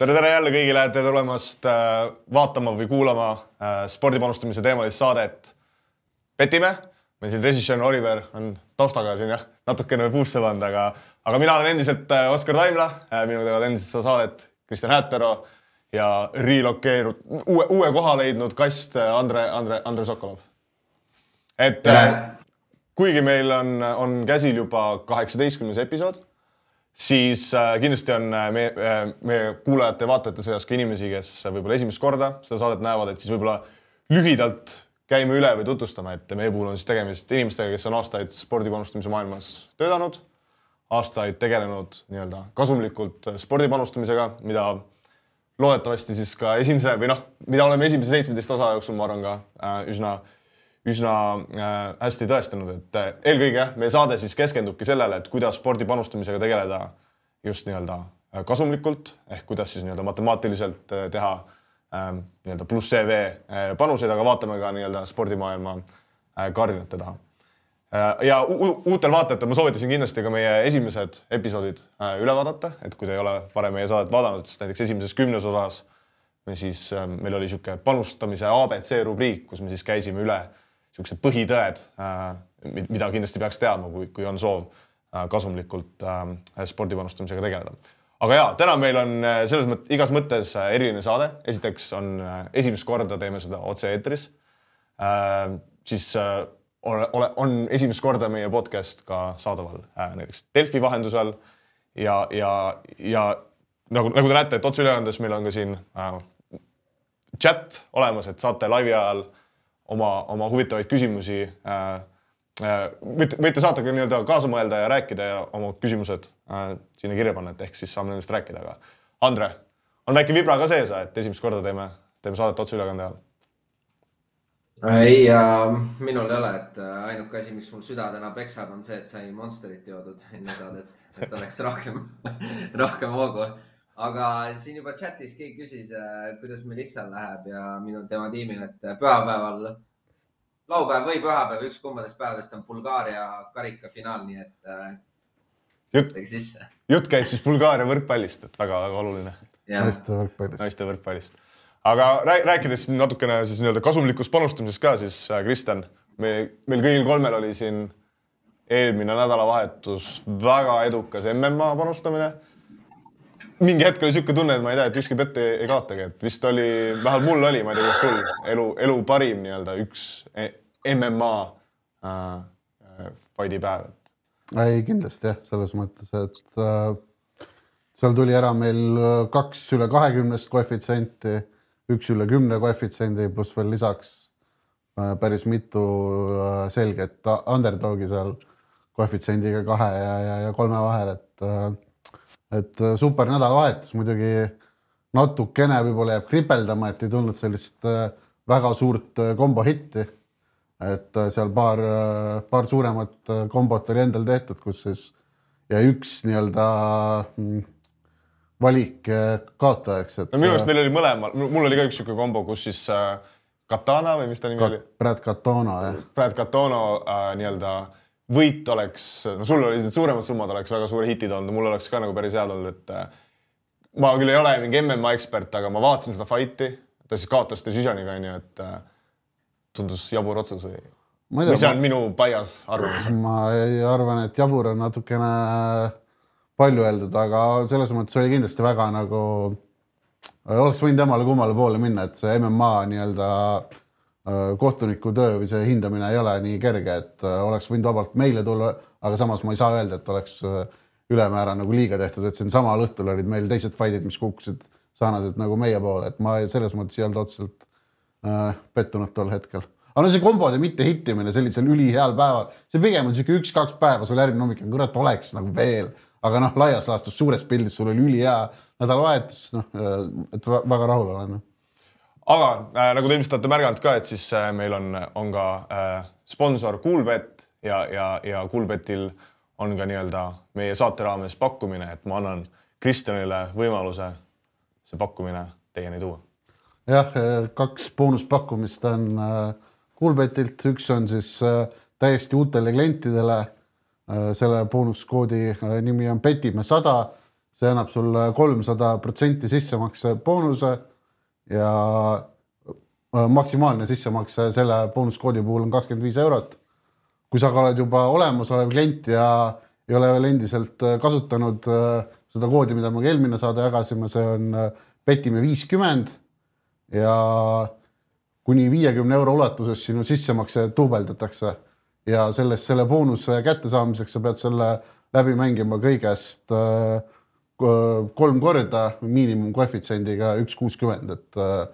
tere, tere jälle kõigile, tere tulemast äh, vaatama või kuulama äh, spordipanustamise teemalist saadet Petime. meil siin režissöör Oliver on taustaga siin jah, natukene puusse pannud, aga, aga mina olen endiselt äh, Oskar Taimla, minuga teevad endiselt seda saadet Kristjan Häätero ja relokeeru-, uue, uue koha leidnud kast Andre, Andre, Andre Sokolov. et kuigi meil on, on käsil juba kaheksateistkümnes episood siis äh, kindlasti on äh, meie, äh, meie kuulajate ja vaatajate seas ka inimesi, kes võib-olla esimest korda seda saadet näevad, et siis võib-olla lühidalt käime üle või tutvustame, et meie puhul on siis tegemist inimestega, kes on aastaid spordipanustamise maailmas töötanud, aastaid tegelenud nii-öelda kasumlikult spordipanustamisega, mida loodetavasti siis ka esimese või noh, mida oleme esimese seitsmeteist osa jooksul, ma arvan ka äh, üsna äh, üsna äh, hästi tõestanud, et äh, eelkõige meie saade siis keskendubki sellele, et kuidas spordi panustamisega tegeleda just nii-öelda äh, kasumlikult ehk kuidas siis nii-öelda matemaatiliselt teha ähm, nii-öelda pluss CV panuseid, aga vaatame ka nii-öelda spordimaailma kardinate taha. ja uutel vaatajatel ma soovitasin kindlasti ka meie esimesed episoodid üle vaadata, et kui te ei ole varem meie saadet vaadanud, siis näiteks esimeses kümnes osas me siis, meil oli niisugune panustamise abc rubriik, kus me siis käisime üle niisugused põhitõed, äh, mida kindlasti peaks teadma, kui, kui on soov äh, kasumlikult äh, spordipanustamisega tegeleda. aga ja täna meil on selles mõttes igas mõttes eriline saade. esiteks on esimest korda teeme seda otse-eetris. siis on, on esimest korda meie podcast ka saadaval näiteks Delfi vahendusel ja, ja, ja nagu, nagu te näete, et otseülekandes meil on ka siin äh, chat olemas, et saate laivi ajal äh, oma, oma huvitavaid küsimusi äh, äh,. võite, võite saata ka nii-öelda kaasa mõelda ja rääkida ja oma küsimused äh, sinna kirja panna, et ehk siis saame nendest rääkida, aga Andre, on väike vibra ka sees, et esimest korda teeme, teeme saadet otseülekande ajal? ei äh,, minul ei ole, et äh, ainuke asi, miks mul süda täna peksab, on see, et sai Monsterit joodud enne saadet, et oleks rohkem rohkem hoogu aga siin juba chatis keegi küsis, äh, kuidas Melissal läheb ja minu, tema tiimil, et äh, pühapäeval, laupäev või pühapäev, üks kumbadest päevadest on Bulgaaria karikafinaal, nii et äh, jutt, jutt käib siis Bulgaaria võrkpallist, et väga-väga oluline. naiste võrkpallist. naiste võrkpallist. aga rääkides natukene siis nii-öelda kasumlikust panustamisest ka, siis Kristjan, me, meil kõigil kolmel oli siin eelmine nädalavahetus väga edukas MMA panustamine mingi hetk oli niisugune tunne, et ma ei tea, et ükski pett ei, ei kaotagi, et vist oli, vähemalt mul oli, ma ei tea, kuidas sul, elu, elu parim nii-öelda üks MMA äh, fight'i päev. ei, kindlasti jah, selles mõttes, et äh, seal tuli ära meil äh, kaks üle kahekümnest koefitsienti, üks üle kümne koefitsiendi pluss veel lisaks äh, päris mitu äh, selget underdog'i seal koefitsiendiga kahe ja, ja, ja kolme vahel, et äh, et äh, super nädalavahetus muidugi natukene võib-olla jääb kripeldama, et ei tulnud sellist äh, väga suurt äh, kombo hitti. Et seal paar, paar suuremat kombot oli endal tehtud, kus siis ja üks nii-öelda mm, valik kaotajaks, et. no minu arust meil oli mõlemal, mul oli ka üks niisugune kombo, kus siis äh, Katana või mis ta nimi oli? Brad Katona, jah. Brad Katona äh, nii-öelda äh, võit oleks, no sul olid need suuremad summad, oleks väga suure hitid olnud, mul oleks ka nagu päris head olnud, et äh, ma küll ei ole mingi MMA ekspert, aga ma vaatasin seda fight'i, ta siis kaotas decisioniga onju, et äh, tundus jabur otsus või? või see on ma... minu bias arvamus? ma arvan, et jabur on natukene palju öeldud, aga selles mõttes oli kindlasti väga nagu, oleks võinud temale kummale poole minna, et see MMA nii-öelda äh, Äh, kohtuniku töö või see hindamine ei ole nii kerge, et äh, oleks võinud vabalt meile tulla, aga samas ma ei saa öelda, et oleks äh, ülemäära nagu liiga tehtud, et siin samal õhtul olid meil teised fight'id, mis kukkusid sarnaselt nagu meie poole, et ma selles mõttes ei olnud otseselt äh, pettunud tol hetkel. aga no see kombode mitte hittimine sellisel üliheal päeval, see pigem on sihuke üks-kaks päeva, sul järgmine hommik on kurat, oleks nagu veel, aga noh, laias laastus suures pildis sul oli ülihea nädalavahetus, noh, et väga rahul olen noh aga äh, nagu te ilmselt olete märganud ka, et siis äh, meil on, on ka äh, sponsor Coolbet ja, ja, ja Coolbetil on ka nii-öelda meie saate raames pakkumine, et ma annan Kristjanile võimaluse see pakkumine teieni tuua. Jah, äh, kaks boonuspakkumist on äh, Coolbetilt, üks on siis äh, täiesti uutele klientidele. selle boonuskoodi nimi on Petime sada see annab sulle kolmsada protsenti sissemakse boonuse ja maksimaalne sissemakse selle boonuskoodi puhul on kakskümmend viis eurot. kui sa ka oled juba olemasolev klient ja ei ole veel endiselt kasutanud seda koodi, mida me ka eelmine saade jagasime, see on petime viiskümmend ja kuni viiekümne euro ulatuses sinu sissemakse duubeldatakse ja sellest, selle boonuse kättesaamiseks sa pead selle läbi mängima kõigest äh, kolm korda miinimumkoefitsiendiga üks kuuskümmend, et äh,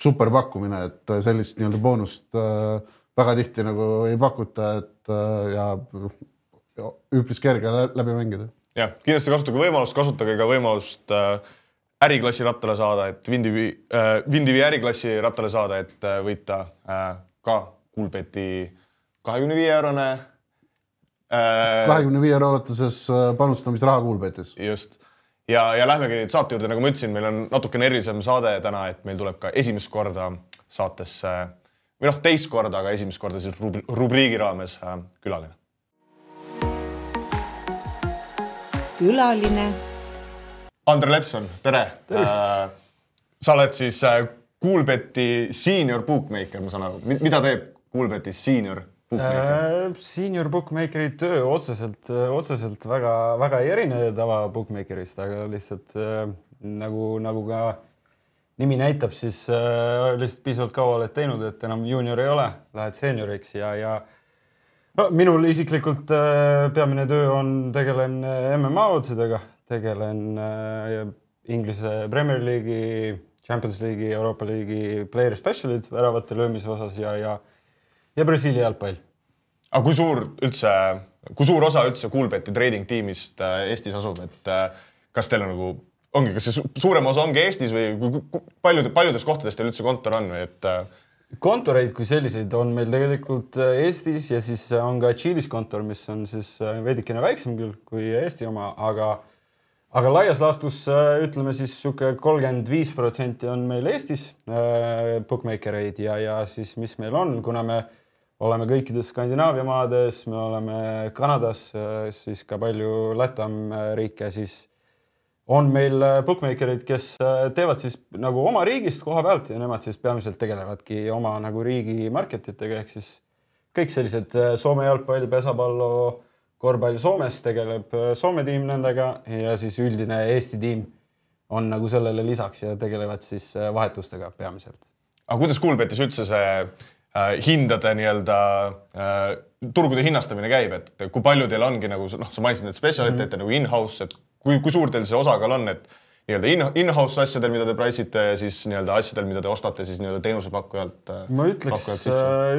super pakkumine, et sellist nii-öelda boonust äh, väga tihti nagu ei pakuta, et ja üpris kerge läbi mängida. jah, kindlasti kasutage võimalust, kasutage ka võimalust äriklassi rattale saada, et Windivi äh,, Windivi äriklassi rattale saada, et võita äh, ka Kuulbeti kahekümne viie eurone Äh, kahekümne viie euro ulatuses äh, panustamisraha Kuulbetis. just ja, ja lähmegi nüüd saate juurde, nagu ma ütlesin, meil on natukene erilisem saade täna, et meil tuleb ka esimest korda saatesse või noh, teist korda, aga esimest korda siis rubriigi raames äh, külaline. külaline. Andre Lepson, tere. tervist. sa oled siis Kuulbeti senior bookmaker, ma saan aru, mida teeb Kuulbetis senior Äh, senior bookmakeri töö otseselt, otseselt väga-väga ei erine tava bookmakerist, aga lihtsalt äh, nagu, nagu ka nimi näitab, siis äh, lihtsalt piisavalt kaua oled teinud, et enam juunior ei ole, lähed seenioriks ja, ja no minul isiklikult äh, peamine töö on, tegelen äh, MMA otsidega, tegelen äh, Inglise Premier League'i, Champions League'i, Euroopa League'i player special'id väravate löömise osas ja, ja ja Brasiilia jalgpall. aga kui suur üldse, kui suur osa üldse Coolbeti trading tiimist äh, Eestis asub, et äh, kas teil on nagu, ongi, kas see suurem osa ongi Eestis või paljude, paljudes kohtades teil üldse kontor on või et? Kontoreid kui selliseid on meil tegelikult Eestis ja siis on ka Tšiilis kontor, mis on siis veidikene väiksem küll kui Eesti oma, aga aga laias laastus ütleme siis sihuke kolmkümmend viis protsenti on meil Eestis äh, bookmaker eid ja, ja siis mis meil on, kuna me äh, oleme kõikides Skandinaavia maades, me oleme Kanadas, siis ka palju Latam riike, siis on meil bookmaker'id, kes teevad siis nagu oma riigist koha pealt ja nemad siis peamiselt tegelevadki oma nagu riigi market itega ehk siis kõik sellised Soome jalgpall, pesapallo, korvpall Soomes tegeleb Soome tiim nendega ja siis üldine Eesti tiim on nagu sellele lisaks ja tegelevad siis vahetustega peamiselt. aga kuidas Kuulbetis üldse see Äh, hindade nii-öelda äh, turgude hinnastamine käib, et kui palju teil ongi nagu noh, sa mainisid neid spetsialiteete mm -hmm. nagu in-house, et kui, kui suur teil see osakaal on, et nii-öelda in-house asjadel, mida te price ite ja siis nii-öelda asjadel, mida te ostate siis nii-öelda teenusepakkujalt. Äh, ma ütleks,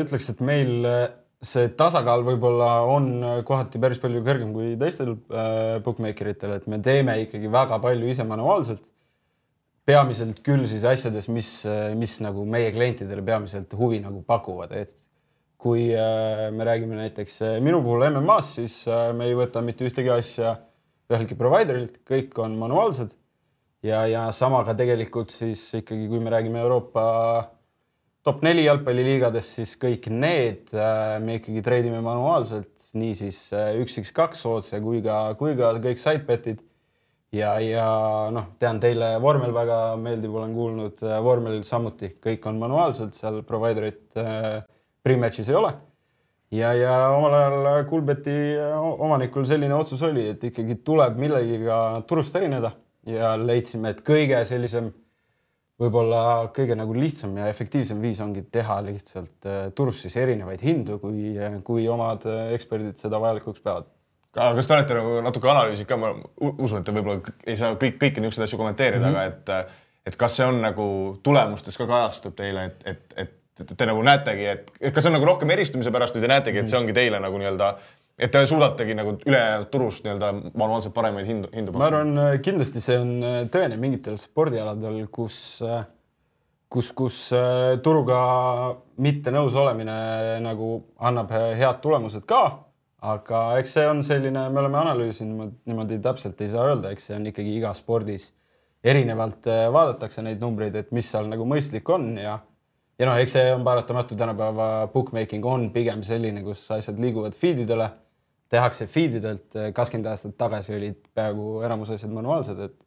ütleks, et meil see tasakaal võib-olla on kohati päris palju kõrgem kui teistel äh, bookmaker itel, et me teeme ikkagi väga palju ise manuaalselt. Peamiselt küll siis asjades, mis, mis nagu meie klientidele peamiselt huvi nagu pakuvad, et kui äh, me räägime näiteks äh, minu puhul MM-ast, siis äh, me ei võta mitte ühtegi asja üheltki providerilt, kõik on manuaalsed. Ja, ja sama ka tegelikult siis ikkagi, kui me räägime Euroopa top neli jalgpalliliigadest, siis kõik need me ikkagi treidime manuaalselt, niisiis üks X kaks otse kui ka, kui ka kõik sidebet'id ja, ja noh, tean teile vormel väga meeldib, olen kuulnud, äh, vormel samuti, kõik on manuaalselt, seal provider'it äh, pre-match'is ei ole. ja, ja omal ajal Kulbeti äh, omanikul selline otsus oli, et ikkagi tuleb millegiga turust erineda ja leidsime, et kõige sellisem võib-olla kõige nagu lihtsam ja efektiivsem viis ongi teha lihtsalt äh, turust siis erinevaid hindu, kui, kui omad eksperdid seda vajalikuks peavad. Aga kas te olete nagu natuke analüüsinud ka, ma usun, et te võib-olla ei saa kõik, kõiki niisuguseid asju kommenteerida mm, -hmm. aga et, et kas see on nagu tulemustes ka kajastub teile, et, et, et, et te nagu näetegi, et, et kas see on nagu rohkem eristumise pärast või te näetegi, et see ongi teile nagu nii-öelda, et te suudategi nagu ülejäänud turust nii-öelda manuaalselt paremaid hindu, hindu pakkuda? ma arvan, kindlasti see on äh, tõene mingitel spordialadel, kus äh, kus, kus äh, turuga mitte nõus olemine nagu annab head tulemused ka aga eks see on selline, me oleme analüüsinud, niimoodi täpselt ei saa öelda, eks see on ikkagi igas spordis erinevalt äh, vaadatakse neid numbreid, et mis seal nagu mõistlik on ja ja noh, eks see on paratamatu, tänapäeva bookmaking on pigem selline, kus asjad liiguvad feed idele. tehakse feed idelt, kakskümmend aastat tagasi olid peaaegu enamus asjad manuaalsed, et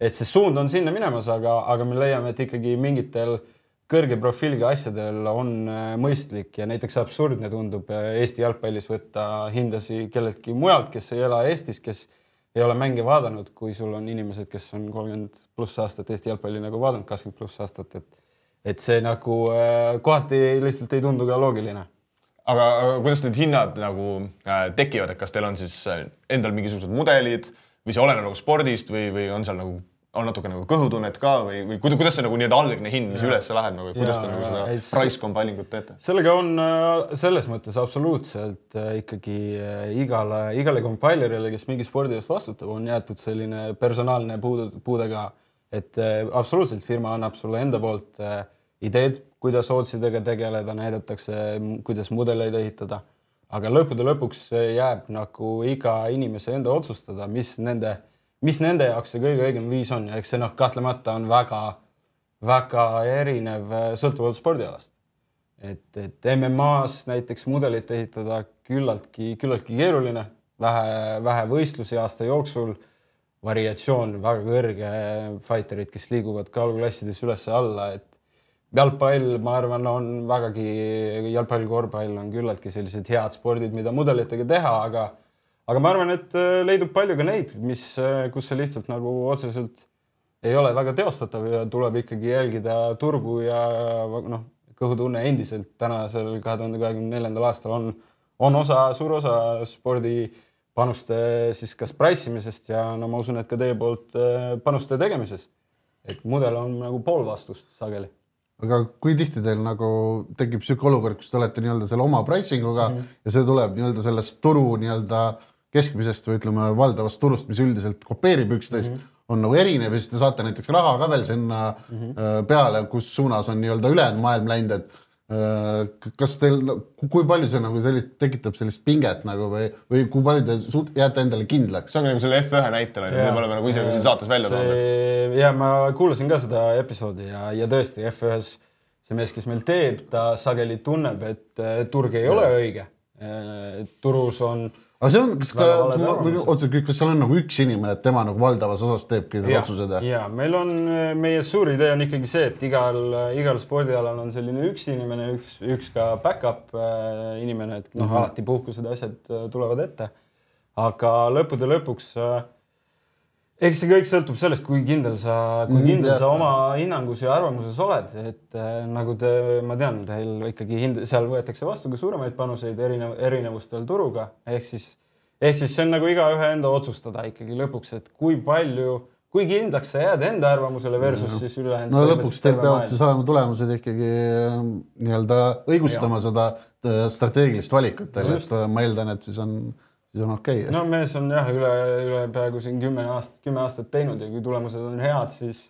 et see suund on sinna minemas, aga, aga me leiame, et ikkagi mingitel kõrge profiiliga asjadel on äh, mõistlik ja näiteks absurdne tundub äh, Eesti jalgpallis võtta hindasi kelleltki mujalt, kes ei ela Eestis, kes ei ole mänge vaadanud, kui sul on inimesed, kes on kolmkümmend pluss aastat Eesti jalgpalli nagu vaadanud, kakskümmend pluss aastat, et et see nagu äh, kohati lihtsalt ei tundu ka loogiline aga kuidas need hinnad nagu äh, tekivad, et kas teil on siis äh, endal mingisugused mudelid või see oleneb nagu spordist või, või on seal nagu, on natuke nagu kõhutunnet ka või, või kuidas, kuidas see nagu nii-öelda algne hind, mis üles läheb nagu, kuidas te nagu seda ei, s- price comparing'ut teete? sellega on selles mõttes absoluutselt ikkagi igale, igale compilerile, kes mingi spordi eest vastutab, on jäetud selline personaalne puude, puude ka. Et äh, absoluutselt firma annab sulle enda poolt äh, ideed, kuidas otsidega tegeleda, näidatakse, kuidas mudeleid ehitada. aga lõppude lõpuks äh, jääb nagu iga inimese enda otsustada, mis nende, mis nende jaoks see kõige õigem viis on. Ja eks see noh, kahtlemata on väga, väga erinev äh, sõltuvalt spordialast. Et, et MMA-s näiteks mudelit ehitada küllaltki, küllaltki keeruline, vähe, vähe võistlusi aasta jooksul, variatsioon väga kõrge, fighterid, kes liiguvad kaaluklassides üles-alla, et jalgpall, ma arvan, on vägagi, jalgpall, korvpall on küllaltki sellised head spordid, mida mudelitega teha, aga aga ma arvan, et äh, leidub palju ka neid, mis, kus see lihtsalt nagu otseselt ei ole väga teostatav ja tuleb ikkagi jälgida turgu ja noh, kõhutunne endiselt. Tänasel kahe tuhande kahekümne neljandal aastal on, on osa, suur osa spordipanuste siis kas price imisest ja no ma usun, et ka teie poolt äh, panuste tegemises. et mudel on nagu pool vastust sageli. aga kui tihti teil nagu tekib niisugune olukord, kus te olete nii-öelda selle oma pricing uga mm -hmm. ja see tuleb nii-öelda sellest turu nii-öelda keskmisest või ütleme, valdavast turust, mis üldiselt kopeerib üksteist mm, -hmm. on nagu erinev ja siis te saate näiteks raha ka veel sinna mm -hmm. peale, kus suunas on nii-öelda ülejäänud maailm läinud, et kas teil, kui palju see nagu sellist, tekitab sellist pinget nagu või, või kui palju te suut-, jääte endale kindlaks? see on nagu selle F1 näitel on ju, me oleme nagu ise ka siin saates välja toonud. ja ma kuulasin ka seda episoodi ja, ja tõesti F1-s see mees, kes meil teeb, ta sageli tunneb, et äh, turg ei ole õige. turus on aga see on, kas ka otseselt, kas seal on nagu üks inimene, et tema nagu valdavas osas teebki need otsused ja? meil on, meie suur idee on ikkagi see, et igal, igal spordialal on selline üks inimene, üks, üks ka back-up äh, inimene, et noh mm, -hmm. alati puhkused ja asjad äh, tulevad ette. aga lõppude lõpuks äh, eks see kõik sõltub sellest, kui kindel sa, kui Mhm, kindel sa oma hinnangus ja arvamuses oled, et äh, nagu te, ma tean, teil ikkagi hind, seal võetakse vastu ka suuremaid panuseid erinev, erinevustel turuga, ehk siis, ehk siis see on nagu igaühe enda otsustada ikkagi lõpuks, et kui palju, kui kindlaks sa jääd enda arvamusele versus siis ülejäänud. no lõpuks teil peavad siis olema tulemused ikkagi äh, nii-öelda õigustama ja. seda äh, strateegilist valikut, et äh, ma eeldan, et siis on, siis on okei okay.. no mees on jah, üle, üle peaaegu siin kümme aastat, kümme aastat teinud ja kui tulemused on head, siis,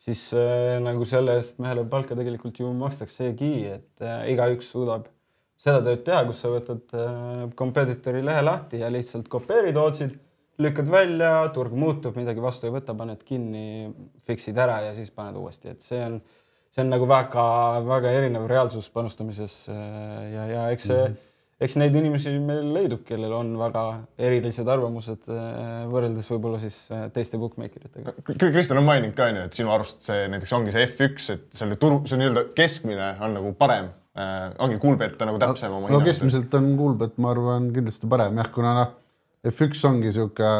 siis äh, nagu selle eest mehele palka tegelikult ju makstaksegi, et äh, igaüks suudab seda tööd teha, kus sa võtad äh, competitor'i lehe lahti ja lihtsalt kopeerid otsid, lükkad välja, turg muutub, midagi vastu ei võta, paned kinni, fix'id ära ja siis paned uuesti, et see on, see on nagu väga-väga erinev reaalsus panustamises ja, ja eks see mm, -hmm. Eks neid inimesi meil leidub, kellel on väga erilised arvamused äh, võrreldes võib-olla siis äh, teiste bookmaker itega. Kristjan on maininud ka onju, et sinu arust see näiteks ongi see F1, et selle turu, see nii-öelda keskmine on nagu parem äh,, ongi Kuulbet on nagu täpsem oma no keskmiselt on Kuulbet, ma arvan, kindlasti parem jah, kuna noh, F1 ongi sihuke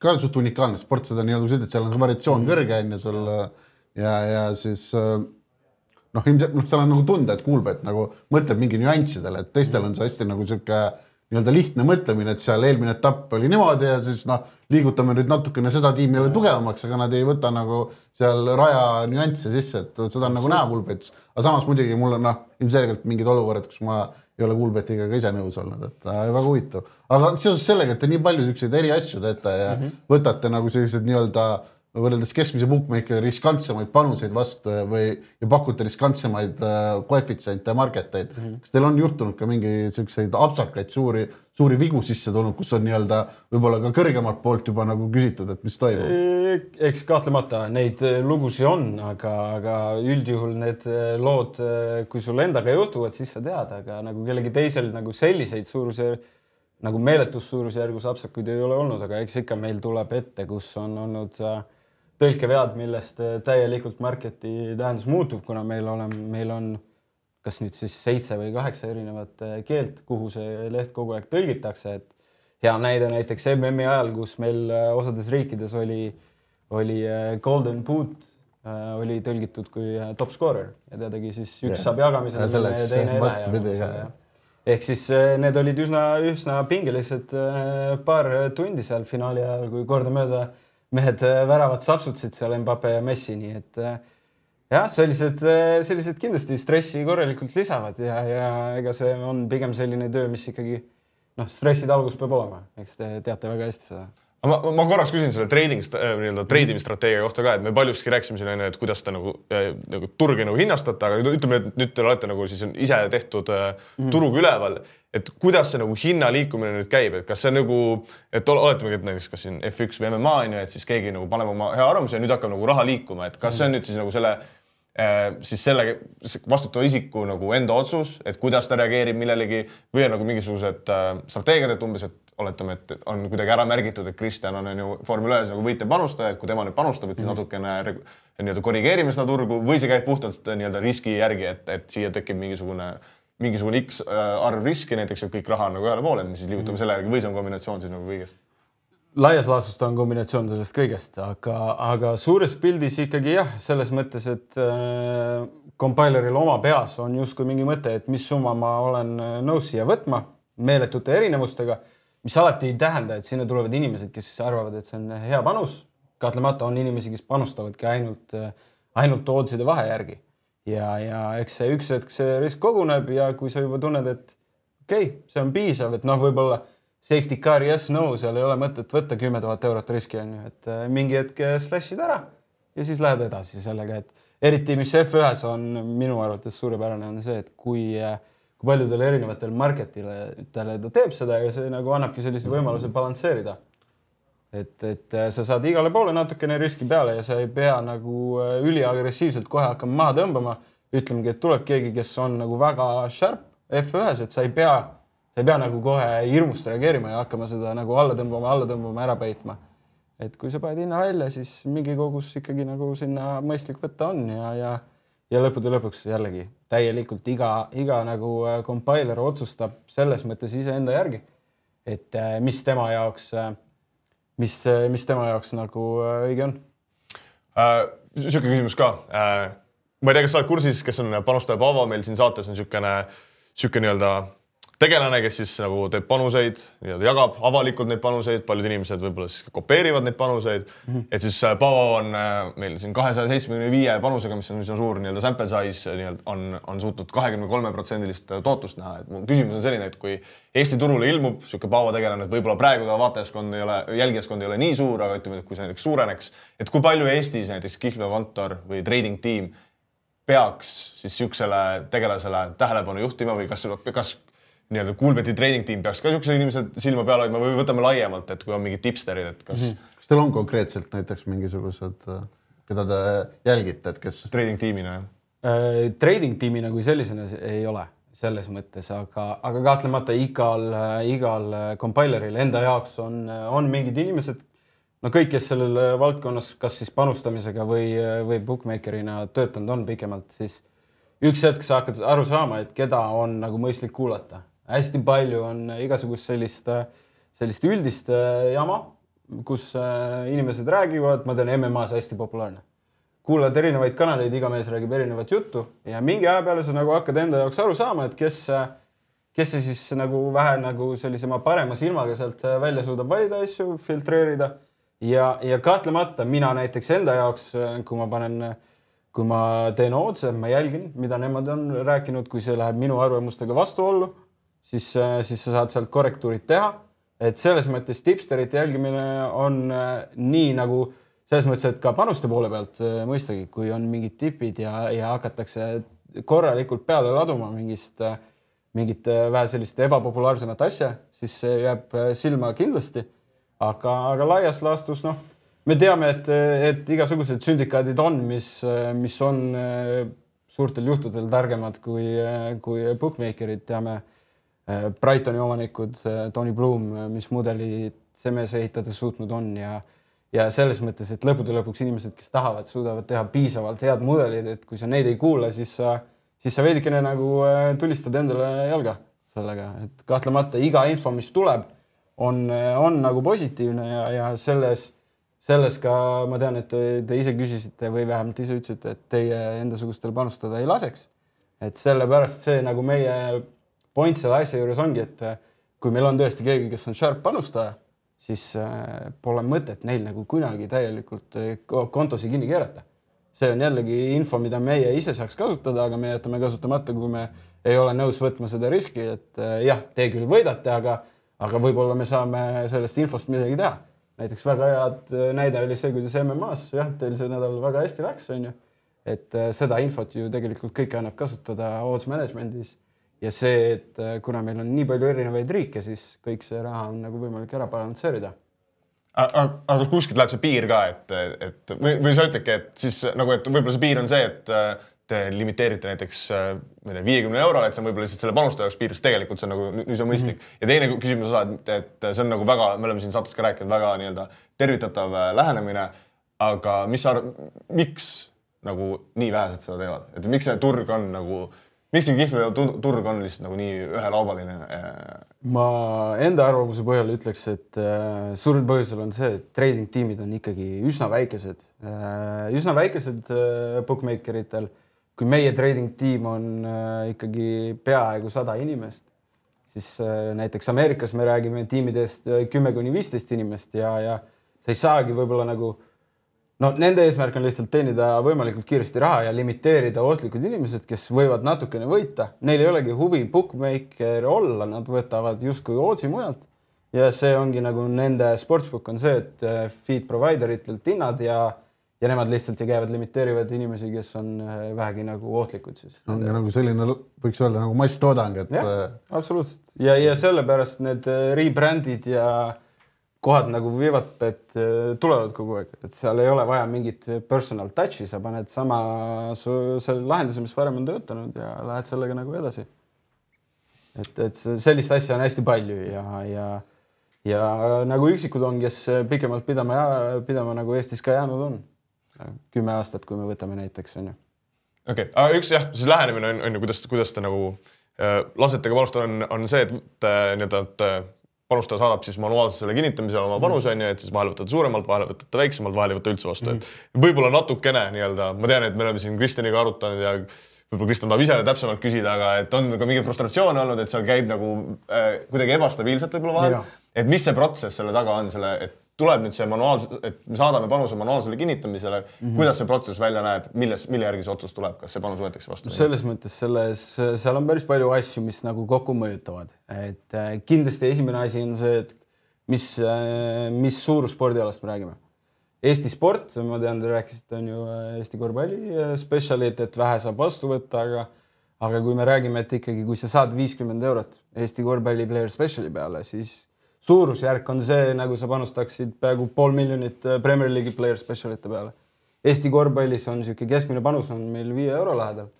ka suht unikaalne sport, seda nii-öelda kui sa ütled, seal on variatsioon kõrge on ju sul ja, ja siis äh, noh, ilmselt noh, seal on nagu tunda, et Kuulbet nagu mõtleb mingi nüanssidele, et teistel on see hästi nagu sihuke nii-öelda lihtne mõtlemine, et seal eelmine etapp oli niimoodi ja siis noh, liigutame nüüd natukene seda tiimi jälle tugevamaks, aga nad ei võta nagu seal raja nüansse sisse, et seda on nagu näha Kuulbetis. aga samas muidugi mul on noh, ilmselgelt mingid olukorrad, kus ma ei ole Kuulbetiga ka ise nõus olnud, et äh, väga huvitav. aga seoses sellega, et te nii palju siukseid eri asju teete ja mm -hmm. võtate nagu sellised nii-öelda võrreldes keskmise bookmakeri riskantsemaid panuseid vastu või ja pakute riskantsemaid äh, koefitsiente ja market eid mm. -hmm. kas teil on juhtunud ka mingi siukseid apsakaid suuri, suuri vigu sisse tulnud, kus on nii-öelda võib-olla ka kõrgemalt poolt juba nagu küsitud, et mis toimub? eks kahtlemata neid äh, lugusid on, aga, aga üldjuhul need äh, lood, kui sul endaga juhtuvad, siis sa tead, aga nagu kellelgi teisel nagu selliseid suurusjärg, nagu meeletus suurusjärgus apsakuid ei ole olnud, aga eks ikka meil tuleb ette, kus on olnud äh, tõlkevead, millest äh, täielikult marketi tähendus muutub, kuna meil oleme, meil on kas nüüd siis seitse või kaheksa erinevat äh, keelt, kuhu see leht kogu aeg tõlgitakse, et hea näide näiteks MM-i ajal, kus meil osades riikides oli, oli Golden Boot oli tõlgitud kui top scorer ja ta tegi siis üks yeah. saab jagamisele ja teine edajagamisele ehk siis eh, need olid üsna, üsna pingelised eh, paar tundi seal finaali ajal, kui kordamööda mehed eh, väravad sapsutasid seal Mbappe ja Messi, nii et jah, sellised, sellised kindlasti stressi korralikult lisavad ja, ja ega see on pigem selline töö, mis ikkagi noh, stressi talgus peab olema, eks te teate väga hästi seda. Ma, ma korraks küsin selle trading, äh, nii-öelda treidimisstrateegia kohta ka, et me paljuski rääkisime siin onju, et kuidas te nagu, äh, nagu turge nagu hinnastate, aga nüüd ütleme, et nüüd te olete nagu siis ise tehtud mm. turuga üleval, et kuidas see nagu hinna liikumine nüüd käib, et kas see nagu, et oletamegi, et näiteks kas siin F1 või MMA on ju, et siis keegi nagu paneb oma hea arvamuse ja nüüd hakkab nagu raha liikuma, et kas see on nüüd siis nagu selle siis selle vastutava isiku nagu enda otsus, et kuidas ta reageerib millelegi või on nagu mingisugused strateegiad, et umbes, et oletame, et on kuidagi ära märgitud, et Kristjan on, ju Formula ühes nagu võitlev panustaja, et kui tema nüüd panustab, et siis -hmm. natukene nii-öelda korrigeerime seda turgu või see käib puhtalt nii-öelda riski järgi, et, et siia tekib mingisugune, mingisugune X äh, arv riski näiteks, et kõik raha on nagu ühele poole, et me siis liigutame mm -hmm. selle järgi või see on kombinatsioon siis nagu kõigest? laias laastus ta on kombinatsioon sellest kõigest, aga, aga suures pildis ikkagi jah, selles mõttes, et äh, compiler'il oma peas on justkui mingi mõte, et mis summa ma olen äh, nõus siia võtma meeletute erinevustega mis alati ei tähenda, et sinna tulevad inimesed, kes arvavad, et see on hea panus. kahtlemata on inimesi, kes panustavadki ainult, ainult oddside vahe järgi ja, ja eks see üks hetk see risk koguneb ja kui sa juba tunned, et okei okay,, see on piisav, et noh, võib-olla safety car yes, no, seal ei ole mõtet võtta kümme tuhat eurot riski on ju, et äh, mingi hetk slash'id ära ja siis lähed edasi sellega, et eriti, mis F1-s on minu arvates suurepärane, on see, et kui äh, kui paljudel erinevatel marketitele ta teeb seda ja see nagu annabki sellise võimaluse balansseerida. Et, et äh, sa saad igale poole natukene riski peale ja sa ei pea nagu äh, üliagressiivselt kohe hakkama maha tõmbama. ütlemegi, et tuleb keegi, kes on nagu väga sharp F1-s, et sa ei pea, sa ei pea nagu kohe hirmust reageerima ja hakkama seda nagu alla tõmbama, alla tõmbama, ära peitma. et kui sa paned hinna välja, siis mingi kogus ikkagi nagu sinna mõistlik võtta on ja, ja ja lõppude lõpuks jällegi täielikult iga, iga nagu äh, compiler otsustab selles mõttes iseenda järgi, et äh, mis tema jaoks, äh, mis, mis tema jaoks nagu õige on äh,. niisugune küsimus ka äh,. ma ei tea, kas sa oled kursis, kes on panustaja Paavo meil siin saates on niisugune, niisugune nii-öelda tegelane, kes siis nagu teeb panuseid, nii-öelda jagab avalikult neid panuseid, paljud inimesed võib-olla siis kopeerivad neid panuseid mm. -hmm. et siis äh, Paavo on äh, meil siin kahesaja seitsmekümne viie panusega, mis on üsna suur nii-öelda sample size nii-öelda on, on suutnud kahekümne kolme protsendilist äh, tootlust näha, et mu küsimus on selline, et kui Eesti turule ilmub niisugune Paavo tegelane, et võib-olla praegu ta vaatajaskond ei ole, jälgijaskond ei ole nii suur, aga ütleme, et kui see näiteks suureneks, et kui palju Eestis näiteks kihlveokontor või trading tiim peaks siis niisugusele tegelasele tähelepanu juhtima või kas, kas nii-öelda Coolbeti treening tiim peaks ka niisugusel inimesel silma peal hoidma või võtame laiemalt, et kui on mingid tipsterid, et kas mm. -hmm. kas teil on konkreetselt näiteks mingisugused, keda te jälgite, et kes? Trading tiimina, jah äh,? Trading tiimina kui sellisena ei ole selles mõttes, aga, aga kahtlemata igal, igal compiler'il enda jaoks on, on mingid inimesed, no kõik, kes sellel valdkonnas, kas siis panustamisega või, või bookmaker'ina töötanud on pikemalt, siis üks hetk sa hakkad aru saama, et keda on nagu mõistlik kuulata hästi palju on igasugust sellist, sellist üldist äh, jama, kus äh, inimesed räägivad, ma tean, MM-as hästi populaarne. kuulad erinevaid kanaleid, iga mees räägib erinevat juttu ja mingi aja peale sa nagu hakkad enda jaoks aru saama, et kes, kes see siis nagu vähe nagu sellisema parema silmaga sealt äh, välja suudab valida asju, filtreerida. ja, ja kahtlemata mina näiteks enda jaoks, kui ma panen kui ma teen otse, ma jälgin, mida nemad on rääkinud, kui see läheb minu arvamustega vastuollu siis, äh, siis sa saad sealt korrektuurid teha. et selles mõttes tipsterite jälgimine on äh, nii nagu selles mõttes, et ka panuste poole pealt äh, mõistagi, kui on mingid tipid ja, ja hakatakse korralikult peale laduma mingist, mingit vähe sellist ebapopulaarsemat asja, siis see jääb silma kindlasti. aga, aga laias laastus noh, me teame, et, et igasugused sündikaadid on, mis, mis on suurtel juhtudel targemad kui, kui bookmaker'id, teame Brightoni omanikud, Tony Bloom, mis mudelit see mees ehitades suutnud on ja ja selles mõttes, et lõppude lõpuks inimesed, kes tahavad, suudavad teha piisavalt head mudelid, et kui sa neid ei kuula, siis sa, siis sa veidikene nagu äh, tulistad endale jalga sellega, et kahtlemata iga info, mis tuleb, on, on nagu positiivne ja, ja selles, selles ka ma tean, et te, te ise küsisite või vähemalt ise ütlesite, et teie endasugustel panustada ei laseks. et sellepärast see nagu meie point selle asja juures ongi, et äh, kui meil on tõesti keegi, kes on sharp panustaja, siis äh, pole mõtet neil nagu kunagi täielikult äh, ko- kontosid kinni keerata. see on jällegi info, mida meie ise saaks kasutada, aga me jätame kasutamata, kui me ei ole nõus võtma seda riski, et jah, te küll võidate, aga, aga võib-olla me saame sellest infost midagi teha. näiteks väga head näide oli see, kuidas MM-as jah, teil see nädal väga hästi läks, onju. et äh, seda infot ju tegelikult kõike annab kasutada odds management'is ja see, et äh, kuna meil on nii palju erinevaid riike, siis kõik see raha on nagu võimalik ära balansseerida. aga aga kas kuskilt läheb see piir ka, et, et või, või sa ütledki, et siis nagu, et võib-olla see piir on see, et äh, te limiteerite näiteks äh, ma ei tea, viiekümne eurole, et see on võib-olla lihtsalt selle panustaja jaoks piir, sest tegelikult see on nagu on mõistlik mm. -hmm. ja teine küsimuse osa, et, et see on nagu väga, me oleme siin saates ka rääkinud, väga nii-öelda tervitatav äh, lähenemine. aga mis sa arvad, miks nagu nii vähesed seda teevad, et miks see turg on nagu, miks see kihlveo tu- turg on lihtsalt nagu nii ühelaubaline äh,? ma enda arvamuse põhjal ütleks, et äh, suurim põhjusel on see, et trading tiimid on ikkagi üsna väikesed äh,, üsna väikesed äh, bookmaker itel. kui meie trading tiim on äh, ikkagi peaaegu sada inimest, siis äh, näiteks Ameerikas me räägime tiimidest äh, kümme kuni viisteist inimest ja, ja sa ei saagi võib-olla nagu no nende eesmärk on lihtsalt teenida võimalikult kiiresti raha ja limiteerida ohtlikud inimesed, kes võivad natukene võita. Neil ei olegi huvi bookmaker olla, nad võtavad justkui ootsi mujalt. ja see ongi nagu nende sportsbook on see, et äh, feed provider itelt hinnad ja, ja nemad lihtsalt ja käivad limiteerivad inimesi, kes on äh, vähegi nagu ohtlikud siis. ongi nagu selline, võiks öelda nagu masstoodang, et äh,, absoluutselt ja, ja sellepärast need rebrand'id ja kohad nagu Vivatbet äh, tulevad kogu aeg, et seal ei ole vaja mingit personal touch'i, sa paned sama selle lahenduse, mis varem on töötanud ja lähed sellega nagu edasi. et, et see- sellist asja on hästi palju ja, ja, ja nagu üksikud on, kes pikemalt pidama, pidama nagu Eestis ka jäänud on. kümme aastat, kui me võtame näiteks on ju okei okay., aga üks jah, siis lähenemine on, on ju, kuidas, kuidas te nagu äh, lasete ka panustada, on, on see, et äh, nii-öelda, et äh, panustaja saadab siis manuaalselt selle kinnitamise oma panuse on ju, et siis vahel võtate suuremalt, vahel võtate väiksemalt, vahel ei võta üldse vastu mm, -hmm. et võib-olla natukene nii-öelda, ma tean, et me oleme siin Kristjaniga arutanud ja võib-olla Kristjan tahab ise täpsemalt küsida, aga et on ka mingi frustratsioon olnud, et seal käib nagu äh, kuidagi ebastabiilselt võib-olla vahel et mis see protsess selle taga on, selle, et tuleb nüüd see manuaalse, et me saadame panuse manuaalsele kinnitamisele mm. -hmm. kuidas see protsess välja näeb, milles, mille järgi see otsus tuleb, kas see panus võetakse vastu? selles mõttes selles, seal on päris palju asju, mis nagu kokku mõjutavad, et äh, kindlasti esimene asi on see, et mis, mis suurusspordialast me räägime. Eesti sport, ma tean, te rääkisite, on ju äh, Eesti korvpalli äh, spetsialid, et vähe saab vastu võtta, aga aga kui me räägime, et ikkagi, kui sa saad viiskümmend eurot Eesti korvpalli player special'i peale, siis suurusjärk on see, nagu sa panustaksid peaaegu pool miljonit äh, Premier League'i player special'ite peale. Eesti korvpallis on niisugune keskmine panus on meil viie euro lähedal.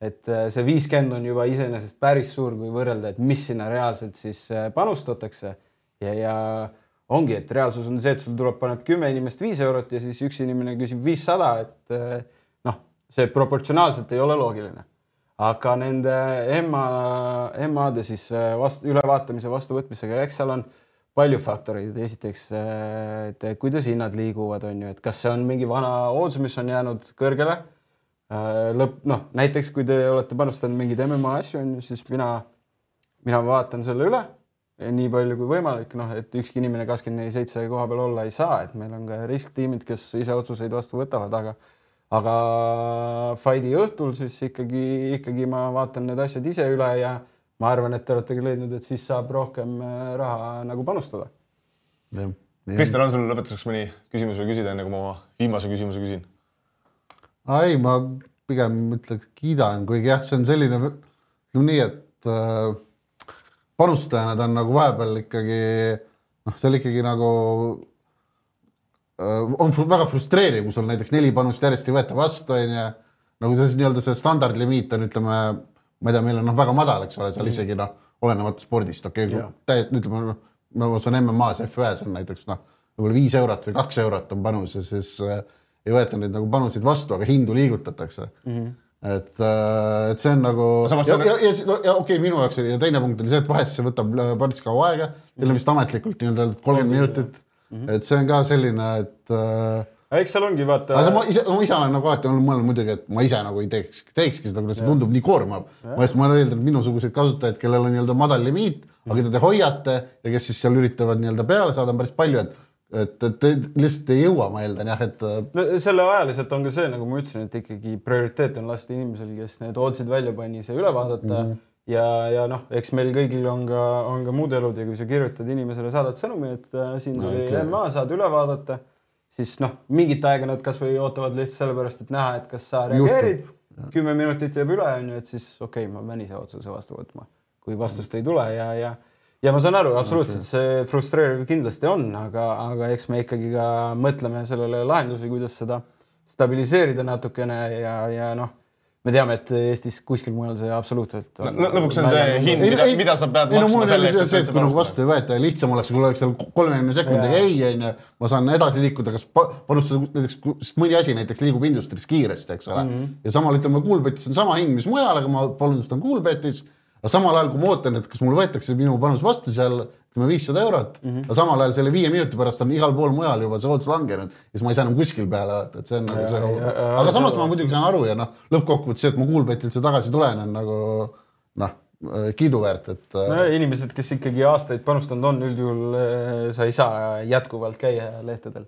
et äh, see viiskümmend on juba iseenesest päris suur, kui võrrelda, et mis sinna reaalselt siis äh, panustatakse ja, ja ongi, et reaalsus on see, et sul tuleb, paneb kümme inimest viis eurot ja siis üks inimene küsib viissada, et noh, see proportsionaalselt ei ole loogiline. aga nende EMA, EMA-de siis vastu, ülevaatamise vastuvõtmisega, eks seal on palju faktoreid, esiteks, et kuidas hinnad liiguvad, on ju, et kas see on mingi vana ootus, mis on jäänud kõrgele. lõpp, noh näiteks kui te olete panustanud mingeid MMA asju, on ju, siis mina, mina vaatan selle üle nii palju kui võimalik, noh, et ükski inimene kakskümmend neli seitse koha peal olla ei saa, et meil on ka risktiimid, kes ise otsuseid vastu võtavad, aga aga fight'i õhtul siis ikkagi, ikkagi ma vaatan need asjad ise üle ja ma arvan, et te olete ka leidnud, et siis saab rohkem äh, raha nagu panustada. Kristjan, on sul lõpetuseks mõni küsimus või küsida, enne kui ma oma viimase küsimuse küsin? ei, ma pigem ütleks kiidan, kuigi jah, see on selline, ütleme nii, et äh, panustajana ta on nagu vahepeal ikkagi noh, seal ikkagi nagu äh, on fru- väga frustreeriv, kui sul näiteks neli panust järjest ei võeta vastu, onju. nagu see nii-öelda see standardlimiit on, ütleme, ma ei tea, meil on noh, väga madal, eks ole, seal isegi noh, olenemata spordist, okei okay, täiesti ütleme, no ma saan MM-as F1-s on näiteks noh, võib-olla viis eurot või kaks eurot on panus ja siis äh, ei võeta neid nagu panuseid vastu, aga hindu liigutatakse. Mm. -hmm et, et see on nagu Samas ja, see on- ja, ja, ja, ja okei okay,, minu jaoks oli ja teine punkt oli see, et vahest see võtab äh, päris kaua aega, teil on vist ametlikult nii-öelda kolmkümmend minutit. mm, -hmm. et see on ka selline, et äh, eks seal ongi vaata aga ma ise, ma ise olen nagu alati olnud mõelnud muidugi, et ma ise nagu ei teeks, teekski seda, kuna see tundub nii koormav. ma just, ma olen eeldanud minusuguseid kasutajaid, kellel on nii-öelda madal limiit, aga keda te hoiate ja kes siis seal üritavad nii-öelda peale saada, on päris palju, et, et, et lihtsalt ei jõua, ma eeldan jah, et äh, no selle ajaliselt on ka see, nagu ma ütlesin, et ikkagi prioriteet on lasta inimesel, kes need otsid välja pani, see üle vaadata mm. -hmm. ja, ja noh, eks meil kõigil on ka, on ka muud elud ja kui sa kirjutad inimesele, saadad sõnumi, et äh, siin tuli no, MA, saad üle vaadata, siis noh, mingit aega nad kasvõi ootavad lihtsalt sellepärast, et näha, et kas sa reageerid. kümme minutit jääb üle, on ju, et siis okei okay,, ma pean ise otsuse vastu võtma, kui vastust ei tule ja, ja ja ma saan aru, absoluutselt see frustreeriv kindlasti on, aga, aga eks me ikkagi ka mõtleme sellele lahendusi, kuidas seda stabiliseerida natukene ja, ja noh, me teame, et Eestis kuskil mujal see absoluutselt on, Lõ- lõpuks on see hind, mida, mida sa pead ei no maksma mul selle eest, see, et sa kui nagu üldse vastu ei võeta ja lihtsam oleks, kui oleks seal kolmekümne sekundiga ei, onju, ma saan edasi liikuda, kas pa- panustada näiteks, sest mõni asi näiteks liigub industry's kiiresti, eks ole mm. -hmm. ja samal ütleme, Coolbetis on sama hind, mis mujal, aga ma panustan Coolbetis. aga samal ajal, kui ma ootan, et kas mul võetakse minu panus vastu seal ütleme viissada eurot mm, -hmm. aga samal ajal selle viie minuti pärast on igal pool mujal juba see odds langenud ja siis ma ei saa enam kuskil peale vaata, et see on nagu Ja- see ja- ja- aga samas ja- ma muidugi saan aru ja noh, lõppkokkuvõttes see, et ma Coolbetilt see tagasi tulen, on nagu noh, kiiduväärt, et äh, no inimesed, kes ikkagi aastaid panustanud on, üldjuhul eh, sa ei saa jätkuvalt käia lehtedel.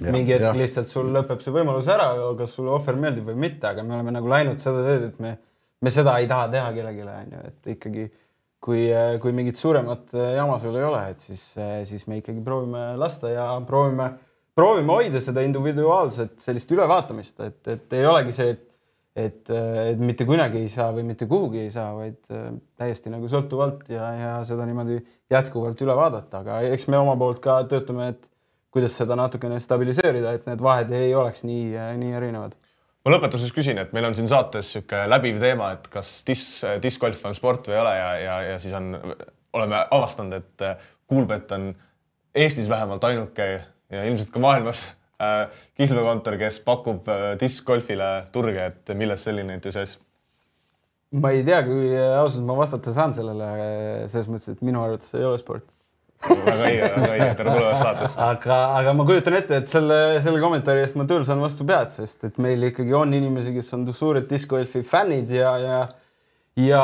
Mingi hetk jah. lihtsalt sul lõpeb see võimalus ära, kas sulle ohver meeldib või mitte, aga me oleme nagu läinud seda teed, et me, me seda ei taha teha kellelegi, onju, et ikkagi kui, kui mingit suuremat eh, jama sul ei ole, et siis, siis me ikkagi proovime lasta ja proovime, proovime hoida seda individuaalset sellist ülevaatamist, et, et ei olegi see, et et, et mitte kunagi ei saa või mitte kuhugi ei saa, vaid täiesti nagu sõltuvalt ja, ja seda niimoodi jätkuvalt üle vaadata, aga eks me oma poolt ka töötame, et kuidas seda natukene stabiliseerida, et need vahed ei oleks nii, nii erinevad. Ma lõpetuseks küsin, et meil on siin saates niisugune läbiv teema, et kas dis, discgolf on sport või ei ole ja, ja, ja siis on, oleme avastanud, et Kuulbet on Eestis vähemalt ainuke ja ilmselt ka maailmas äh, kihlveokontor, kes pakub äh, discgolfile turge, et millest selline entusiasm? ma ei tea, kui ausalt ma vastata saan sellele selles mõttes, et minu arvates ei ole sport. Väga õige, väga õige, tere tulemast saatesse. aga, aga ma kujutan ette, et selle, selle kommentaari eest ma tööl saan vastu pead, sest et meil ikkagi on inimesi, kes on suured discgolfi fännid ja, ja ja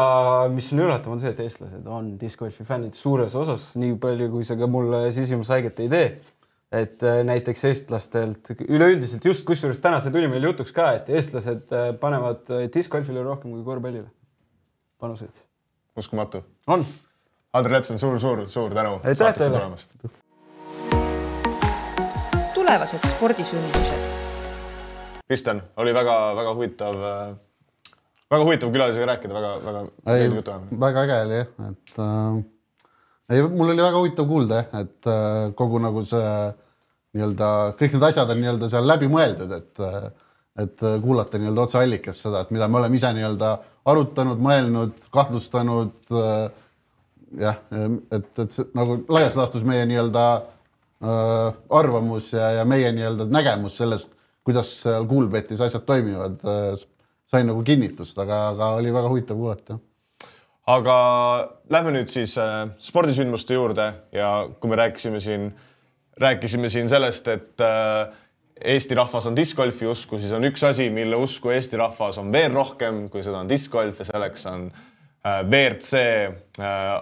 mis on üllatav, on see, et eestlased on discgolfi fännid suures osas, nii palju, kui see ka mulle sisimushaiget ei tee. et äh, näiteks eestlastelt üleüldiselt just kusjuures täna see tuli meil jutuks ka, et eestlased äh, panevad äh, discgolfile rohkem kui korvpallile panuseid. uskumatu. on Andrei Lepson suur, suur, suur tänu saatesse tulemast. tulevased spordisündmused Kristjan, oli väga-väga huvitav, väga huvitav külalisega rääkida, väga-väga meeldiv jutu ajamine. väga äge oli jah, et äh, ei, mul oli väga huvitav kuulda jah, et äh, kogu nagu see nii-öelda kõik need asjad on nii-öelda seal läbi mõeldud, et äh, et äh, kuulata nii-öelda otseallikast seda, et mida me oleme ise nii-öelda arutanud, mõelnud, kahtlustanud äh,. jah, et, et nagu laias laastus meie nii-öelda äh, arvamus ja, ja meie nii-öelda nägemus sellest, kuidas seal Kuulbetis asjad toimivad äh,, sai nagu kinnitust, aga, aga oli väga huvitav kuulata aga lähme nüüd siis äh, spordisündmuste juurde ja kui me rääkisime siin, rääkisime siin sellest, et äh, Eesti rahvas on discgolfi usku, siis on üks asi, mille usku Eesti rahvas on veel rohkem, kui seda on discgolf ja selleks on äh, WRC äh,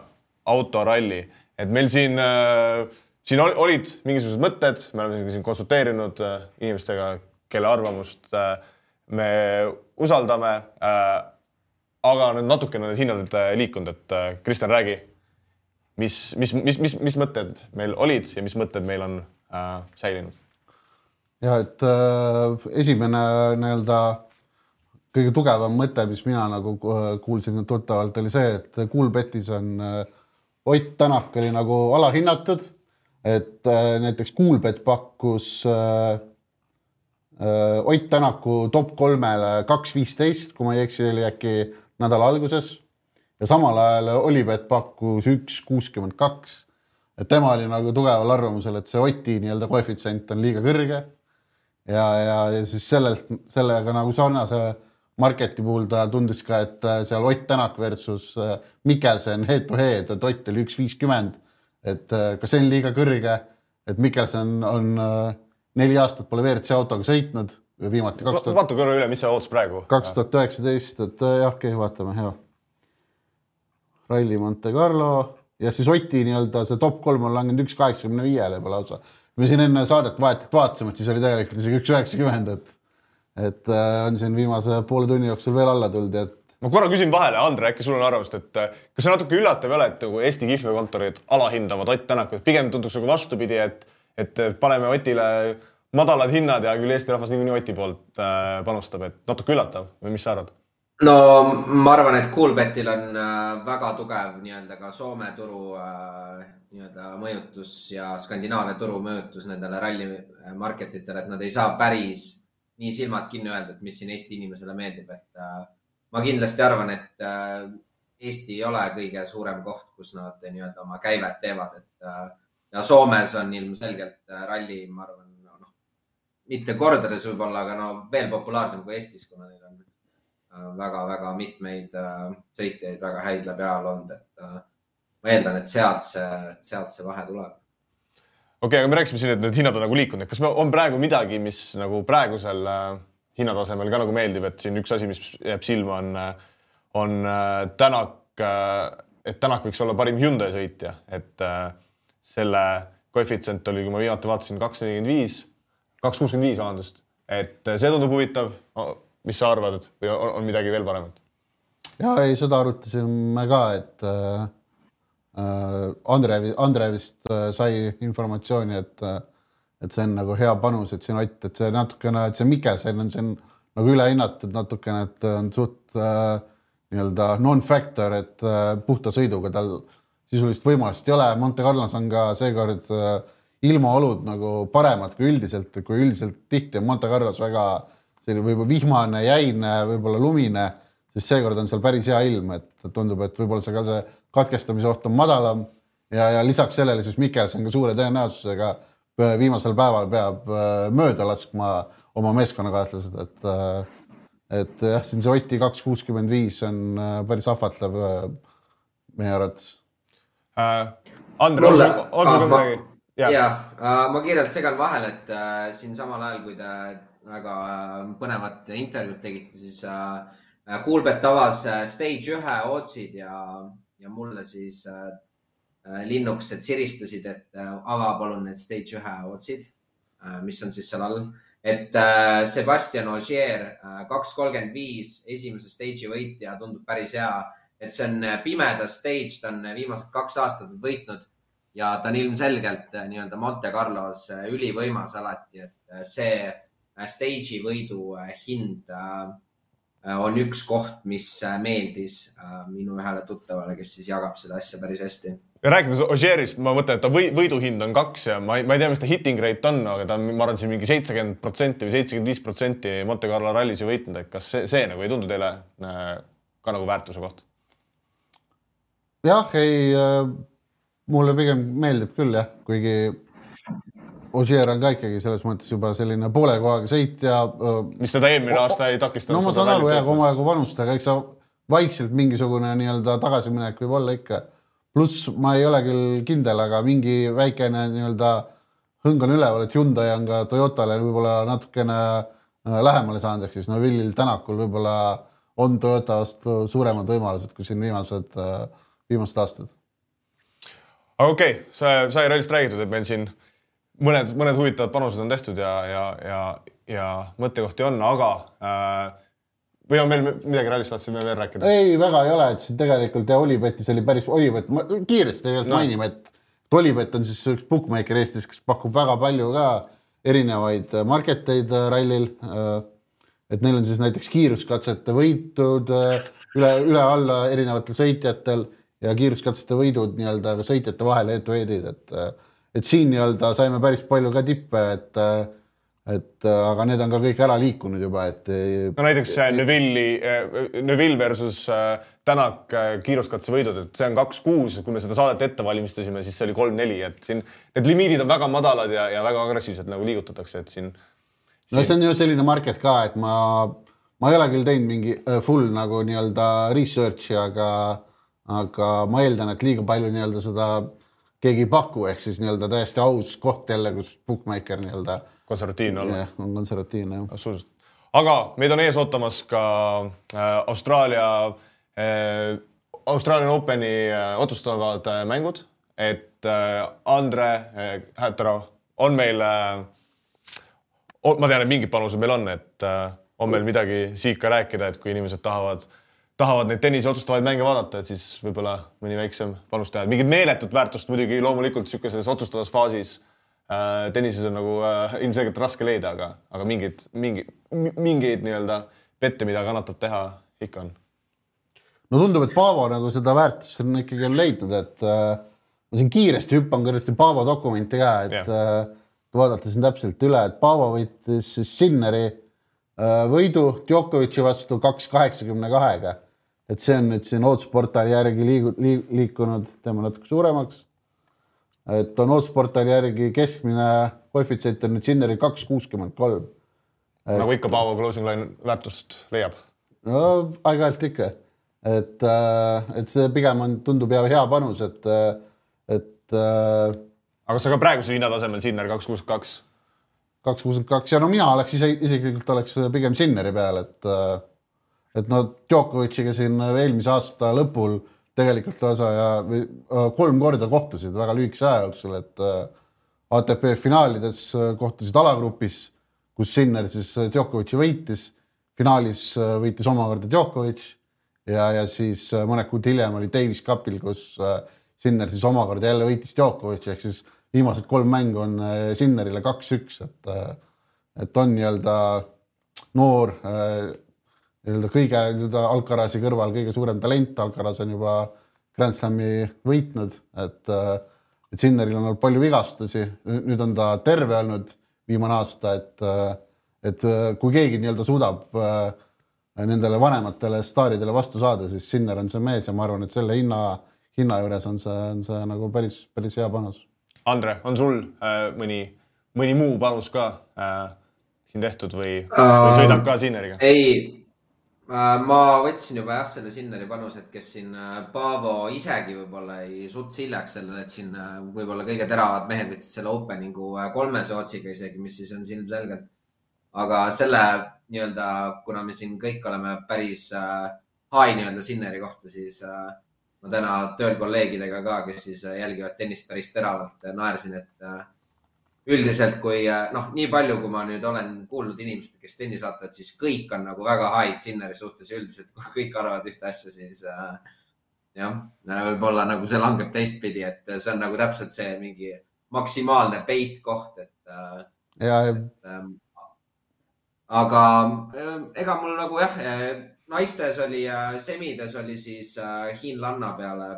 autoralli. et meil siin äh,, siin ol- olid mingisugused mõtted, me oleme siin konsulteerinud äh, inimestega, kelle arvamust äh, me usaldame äh, aga nüüd natukene need hinnad äh, liikunud, et äh, Kristjan, räägi, mis, mis, mis, mis, mis mõtted meil olid ja mis mõtted meil on äh, säilinud? ja et äh, esimene nii-öelda kõige tugevam mõte, mis mina nagu äh, kuulsin tuttavalt, oli see, et Kuulbetis on äh, Ott Tänak oli nagu alahinnatud, et äh, näiteks Kuulbet pakkus äh, äh, Ott Tänaku top kolmele kaks viisteist, kui ma ei eksi, oli äkki nädala alguses ja samal ajal Olipet pakkus üks kuuskümmend kaks. et tema oli nagu tugeval arvamusel, et see Oti nii-öelda koefitsient on liiga kõrge. ja, ja, ja siis sellelt, sellega nagu sarnase Marketi puhul ta tundis ka, et äh, seal Ott Tänak versus äh, Mikkelsen head to head, et Ott oli üks viiskümmend. et äh, kas see on liiga kõrge, et Mikkelsen on neli aastat pole WRC autoga sõitnud viimati kaks tuhat. vaata korra üle, mis sa ootas praegu. kaks tuhat üheksateist, et jah, okei vaatame, hea. Rally Monte Carlo ja siis Oti nii-öelda see top kolm on langenud üks kaheksakümne viiele juba lausa. me siin enne saadet vahetult vaatasime, et siis oli tegelikult isegi üks üheksakümmend, et, et äh, on siin viimase poole tunni jooksul veel alla tulnud ja et ma korra küsin vahele, Andre, äkki sul on arvamust, et äh, kas see natuke üllatav ei ole, et nagu Eesti kihlveokontorid alahindavad Ott Tänakut, pigem tunduks nagu vastupidi, et, et paneme Otile madalad hinnad ja küll Eesti rahvas niikuinii Oti poolt äh, panustab, et natuke üllatav või mis sa arvad? no ma arvan, et Coolbetil on väga tugev nii-öelda ka Soome turu nii-öelda mõjutus ja Skandinaavia turu mõjutus nendele ralli market itele, et nad ei saa päris nii silmad kinni öelda, et mis siin Eesti inimesele meeldib, et äh, ma kindlasti arvan, et äh, Eesti ei ole kõige suurem koht, kus nad nii-öelda oma käivet teevad, et äh, ja Soomes on ilmselgelt äh, ralli, ma arvan, noh, mitte kordades võib-olla, aga no veel populaarsem kui Eestis, kuna neil on väga-väga mitmeid äh, sõitjaid, väga häid läbi ajaloo olnud, et äh, ma eeldan, et sealt see, sealt see vahe tuleb. Okei okay,, aga me rääkisime siin, et need hinnad on nagu liikunud, kas me, on praegu midagi, mis nagu praegusel äh, hinnatasemel ka nagu meeldib, et siin üks asi, mis jääb silma, on, on Tänak, et Tänak võiks olla parim Hyundai sõitja, et selle koefitsient oli, kui ma viimati vaatasin, kaks nelikümmend viis, kaks kuuskümmend viis, vabandust, et see tundub huvitav. Mis sa arvad? Või on, on midagi veel paremat? ja ei, seda arutasime ka, et äh, äh Andre, Andre vist äh, sai informatsiooni, et äh, et see on nagu hea panus, et siin Ott, et see natukene, et see Mikkelsen on siin nagu ülehinnatud natukene, et on suht äh, nii-öelda non-factor, et äh, puhta sõiduga tal sisulist võimalust ei ole. Monte Carlos on ka seekord äh, ilmaolud nagu paremad kui üldiselt, kui üldiselt tihti on Monte Carlos väga äh, selline võib-olla vihmane, jäine, võib-olla lumine, siis seekord on seal päris hea ilm, et tundub, et võib-olla see ka see katkestamise oht on madalam ja, ja lisaks sellele siis Mikkelson ka suure tõenäosusega viimasel päeval peab äh, mööda laskma oma meeskonnakaaslased, et äh, et jah, siin see Oti kaks kuuskümmend viis on äh, päris ahvatlev meie arvates äh,. Andre, on sul, ka midagi? ja, ja, ma kiirelt segan vahele, et äh, siin samal ajal, kui te väga äh, põnevat intervjuud tegite, siis äh, Kuulbet avas äh, stage ühe otsid ja, ja mulle siis linnukesed siristasid, et ava palun need stage ühe otsid, mis on siis seal all. et Sebastian Ogier, kaks kolmkümmend viis, esimese stage'i võitja, tundub päris hea. et see on pimeda stage, ta on viimased kaks aastat võitnud ja ta on ilmselgelt nii-öelda Monte Carlos ülivõimas alati, et see Äh, stage'i võidu äh, hind äh, on üks koht, mis meeldis minu ühele tuttavale, kes siis jagab seda asja päris hästi. ja rääkides Ogierist, ma mõtlen, et ta või, võiduhind on kaks ja ma ei, ma ei tea, mis ta hitting rate on, aga ta on, ma arvan, siin mingi seitsekümmend protsenti või seitsekümmend viis protsenti Monte Carlo rallis ju võitnud, et kas see, see nagu ei tundu teile ka nagu väärtuse koht? jah, ei, mulle pigem meeldib küll jah, kuigi Ogier on ka ikkagi selles mõttes juba selline poole kohaga sõitja. mis teda eelmine aasta ei takistanud. no ma saan aru jah, omajagu vanust, aga eks sa vaikselt mingisugune nii-öelda tagasiminek võib olla ikka. pluss ma ei ole küll kindel, aga mingi väikene nii-öelda hõng on üleval, et Hyundai on ka Toyotale võib-olla natukene lähemale saanud, ehk siis no Willil Tänakul võib-olla on Toyota vastu suuremad võimalused kui siin viimased, viimased aastad. okei okay,, sai, sai rallist räägitud, et meil siin mõned, mõned huvitavad panused on tehtud ja, ja, ja, ja mõttekohti on, aga äh, või on meil midagi rallist tahtsime veel rääkida? ei, väga ei ole, et siin tegelikult ja Olipetis oli päris, Olipet, kiiresti tegelikult no. mainime, et Olipet on siis üks bookmaker Eestis, kes pakub väga palju ka erinevaid market eid äh, rallil. Äh, et neil on siis näiteks kiiruskatsete võitud äh, üle, üle-alla erinevatel sõitjatel ja kiiruskatsete võidud nii-öelda ka sõitjate vahel head-to-head'id, et et siin nii-öelda saime päris palju ka tippe, et et aga need on ka kõik ära liikunud juba, et. no näiteks Neville'i, Neville versus Tänak äh, kiiruskatsevõidud, et see on kaks-kuus, kui me seda saadet ette valmistasime, siis see oli kolm-neli, et siin need limiidid on väga madalad ja, ja väga agressiivselt nagu liigutatakse, et siin. no see on ju selline market ka, et ma, ma ei ole küll teinud mingi äh, full nagu nii-öelda research'i, aga, aga ma eeldan, et liiga palju nii-öelda seda keegi ei paku, ehk siis nii-öelda täiesti aus koht jälle, kus bookmaker nii-öelda konservatiivne olla. jah, on konservatiivne jah. absoluutselt. aga meid on ees ootamas ka äh, Austraalia äh,, Austraalia Openi äh, otsustavad äh, mängud, et äh, Andre äh, Hätero on meil äh,, ma tean, et mingid panused meil on, et äh, on meil midagi siit ka rääkida, et kui inimesed tahavad tahavad neid tennise otsustavaid mänge vaadata, et siis võib-olla mõni väiksem panus teha, mingit meeletut väärtust muidugi loomulikult niisuguses otsustavas faasis äh, tennises on nagu äh, ilmselgelt raske leida, aga, aga mingeid, mingi, mingeid nii-öelda pette, mida kannatab teha, ikka on. no tundub, et Paavo nagu seda väärtust on ikkagi on leidnud, et äh, ma siin kiiresti hüppan kõrvasti Paavo dokumenti ka, et yeah. äh, vaadata siin täpselt üle, et Paavo võitis siis Sinneri äh, võidu Djokovic'i vastu kaks kaheksakümne kahega et see on nüüd siin Ootsportaali järgi liigu- liig,, liikunud, teeme natuke suuremaks. et on Ootsportaali järgi keskmine koefitsient on nüüd Sinneril kaks kuuskümmend kolm. nagu ikka Paavo closing line väärtust leiab. no aeg-ajalt ikka, et, äh, et see pigem on, tundub hea, hea panus, et, äh, et. Äh, aga kas sa ka praegusel hinnatasemel Sinner kaks kuuskümmend kaks? kaks kuuskümmend kaks ja no mina oleks ise isiklikult oleks pigem Sinneri peal, et et no Djokovic'iga siin eelmise aasta lõpul tegelikult lausa ja äh, kolm korda kohtusid väga lühikese aja jooksul, et äh, ATP finaalides äh, kohtusid alagrupis, kus Sinner siis Djokovic'i võitis, finaalis võitis omakorda Djokovic ja, ja siis mõned kuud hiljem oli Davis Cupil, kus Sinner siis omakorda jälle võitis Djokovic'i ehk siis viimased kolm mängu on Sinnerile kaks-üks, et, et on nii-öelda noor nii-öelda kõige nii-öelda Alcarazi kõrval kõige suurem talent, Alcaraz on juba Grand Slami võitnud, et, et Sinneril on olnud palju vigastusi, nüüd on ta terve olnud viimane aasta, et, et kui keegi nii-öelda suudab nendele vanematele staaridele vastu saada, siis Sinner on see mees ja ma arvan, et selle hinna, hinna juures on see, on see nagu päris, päris hea panus. Andre, on sul äh, mõni, mõni muu panus ka äh, siin tehtud või, või sõidab ka Sinneriga? ei Äh, ma võtsin juba jah, selle Sinneri panuse, et kes siin äh, Paavo isegi võib-olla ei suts hiljaks sellele, et siin äh, võib-olla kõige teravad mehed võtsid selle opening'u kolme sootsiga isegi, mis siis on siin ilmselgelt. aga selle nii-öelda, kuna me siin kõik oleme päris high nii-öelda Sinneri kohta, siis ma täna tööl kolleegidega ka, kes siis jälgivad tennist päris teravalt, naersin, et üldiselt, kui äh, noh, nii palju, kui ma nüüd olen kuulnud inimestelt, kes tennis vaatavad, siis kõik on nagu väga high Sinneri suhtes üldiselt, kui kõik arvavad ühte asja, siis äh, jah, võib-olla nagu see langeb teistpidi, et see on nagu täpselt see mingi maksimaalne peit koht, et äh,. ja, ja. Ähm, aga äh, ega mul nagu jah, äh, naistes oli äh,, semides oli siis äh, Hiin Lanna peale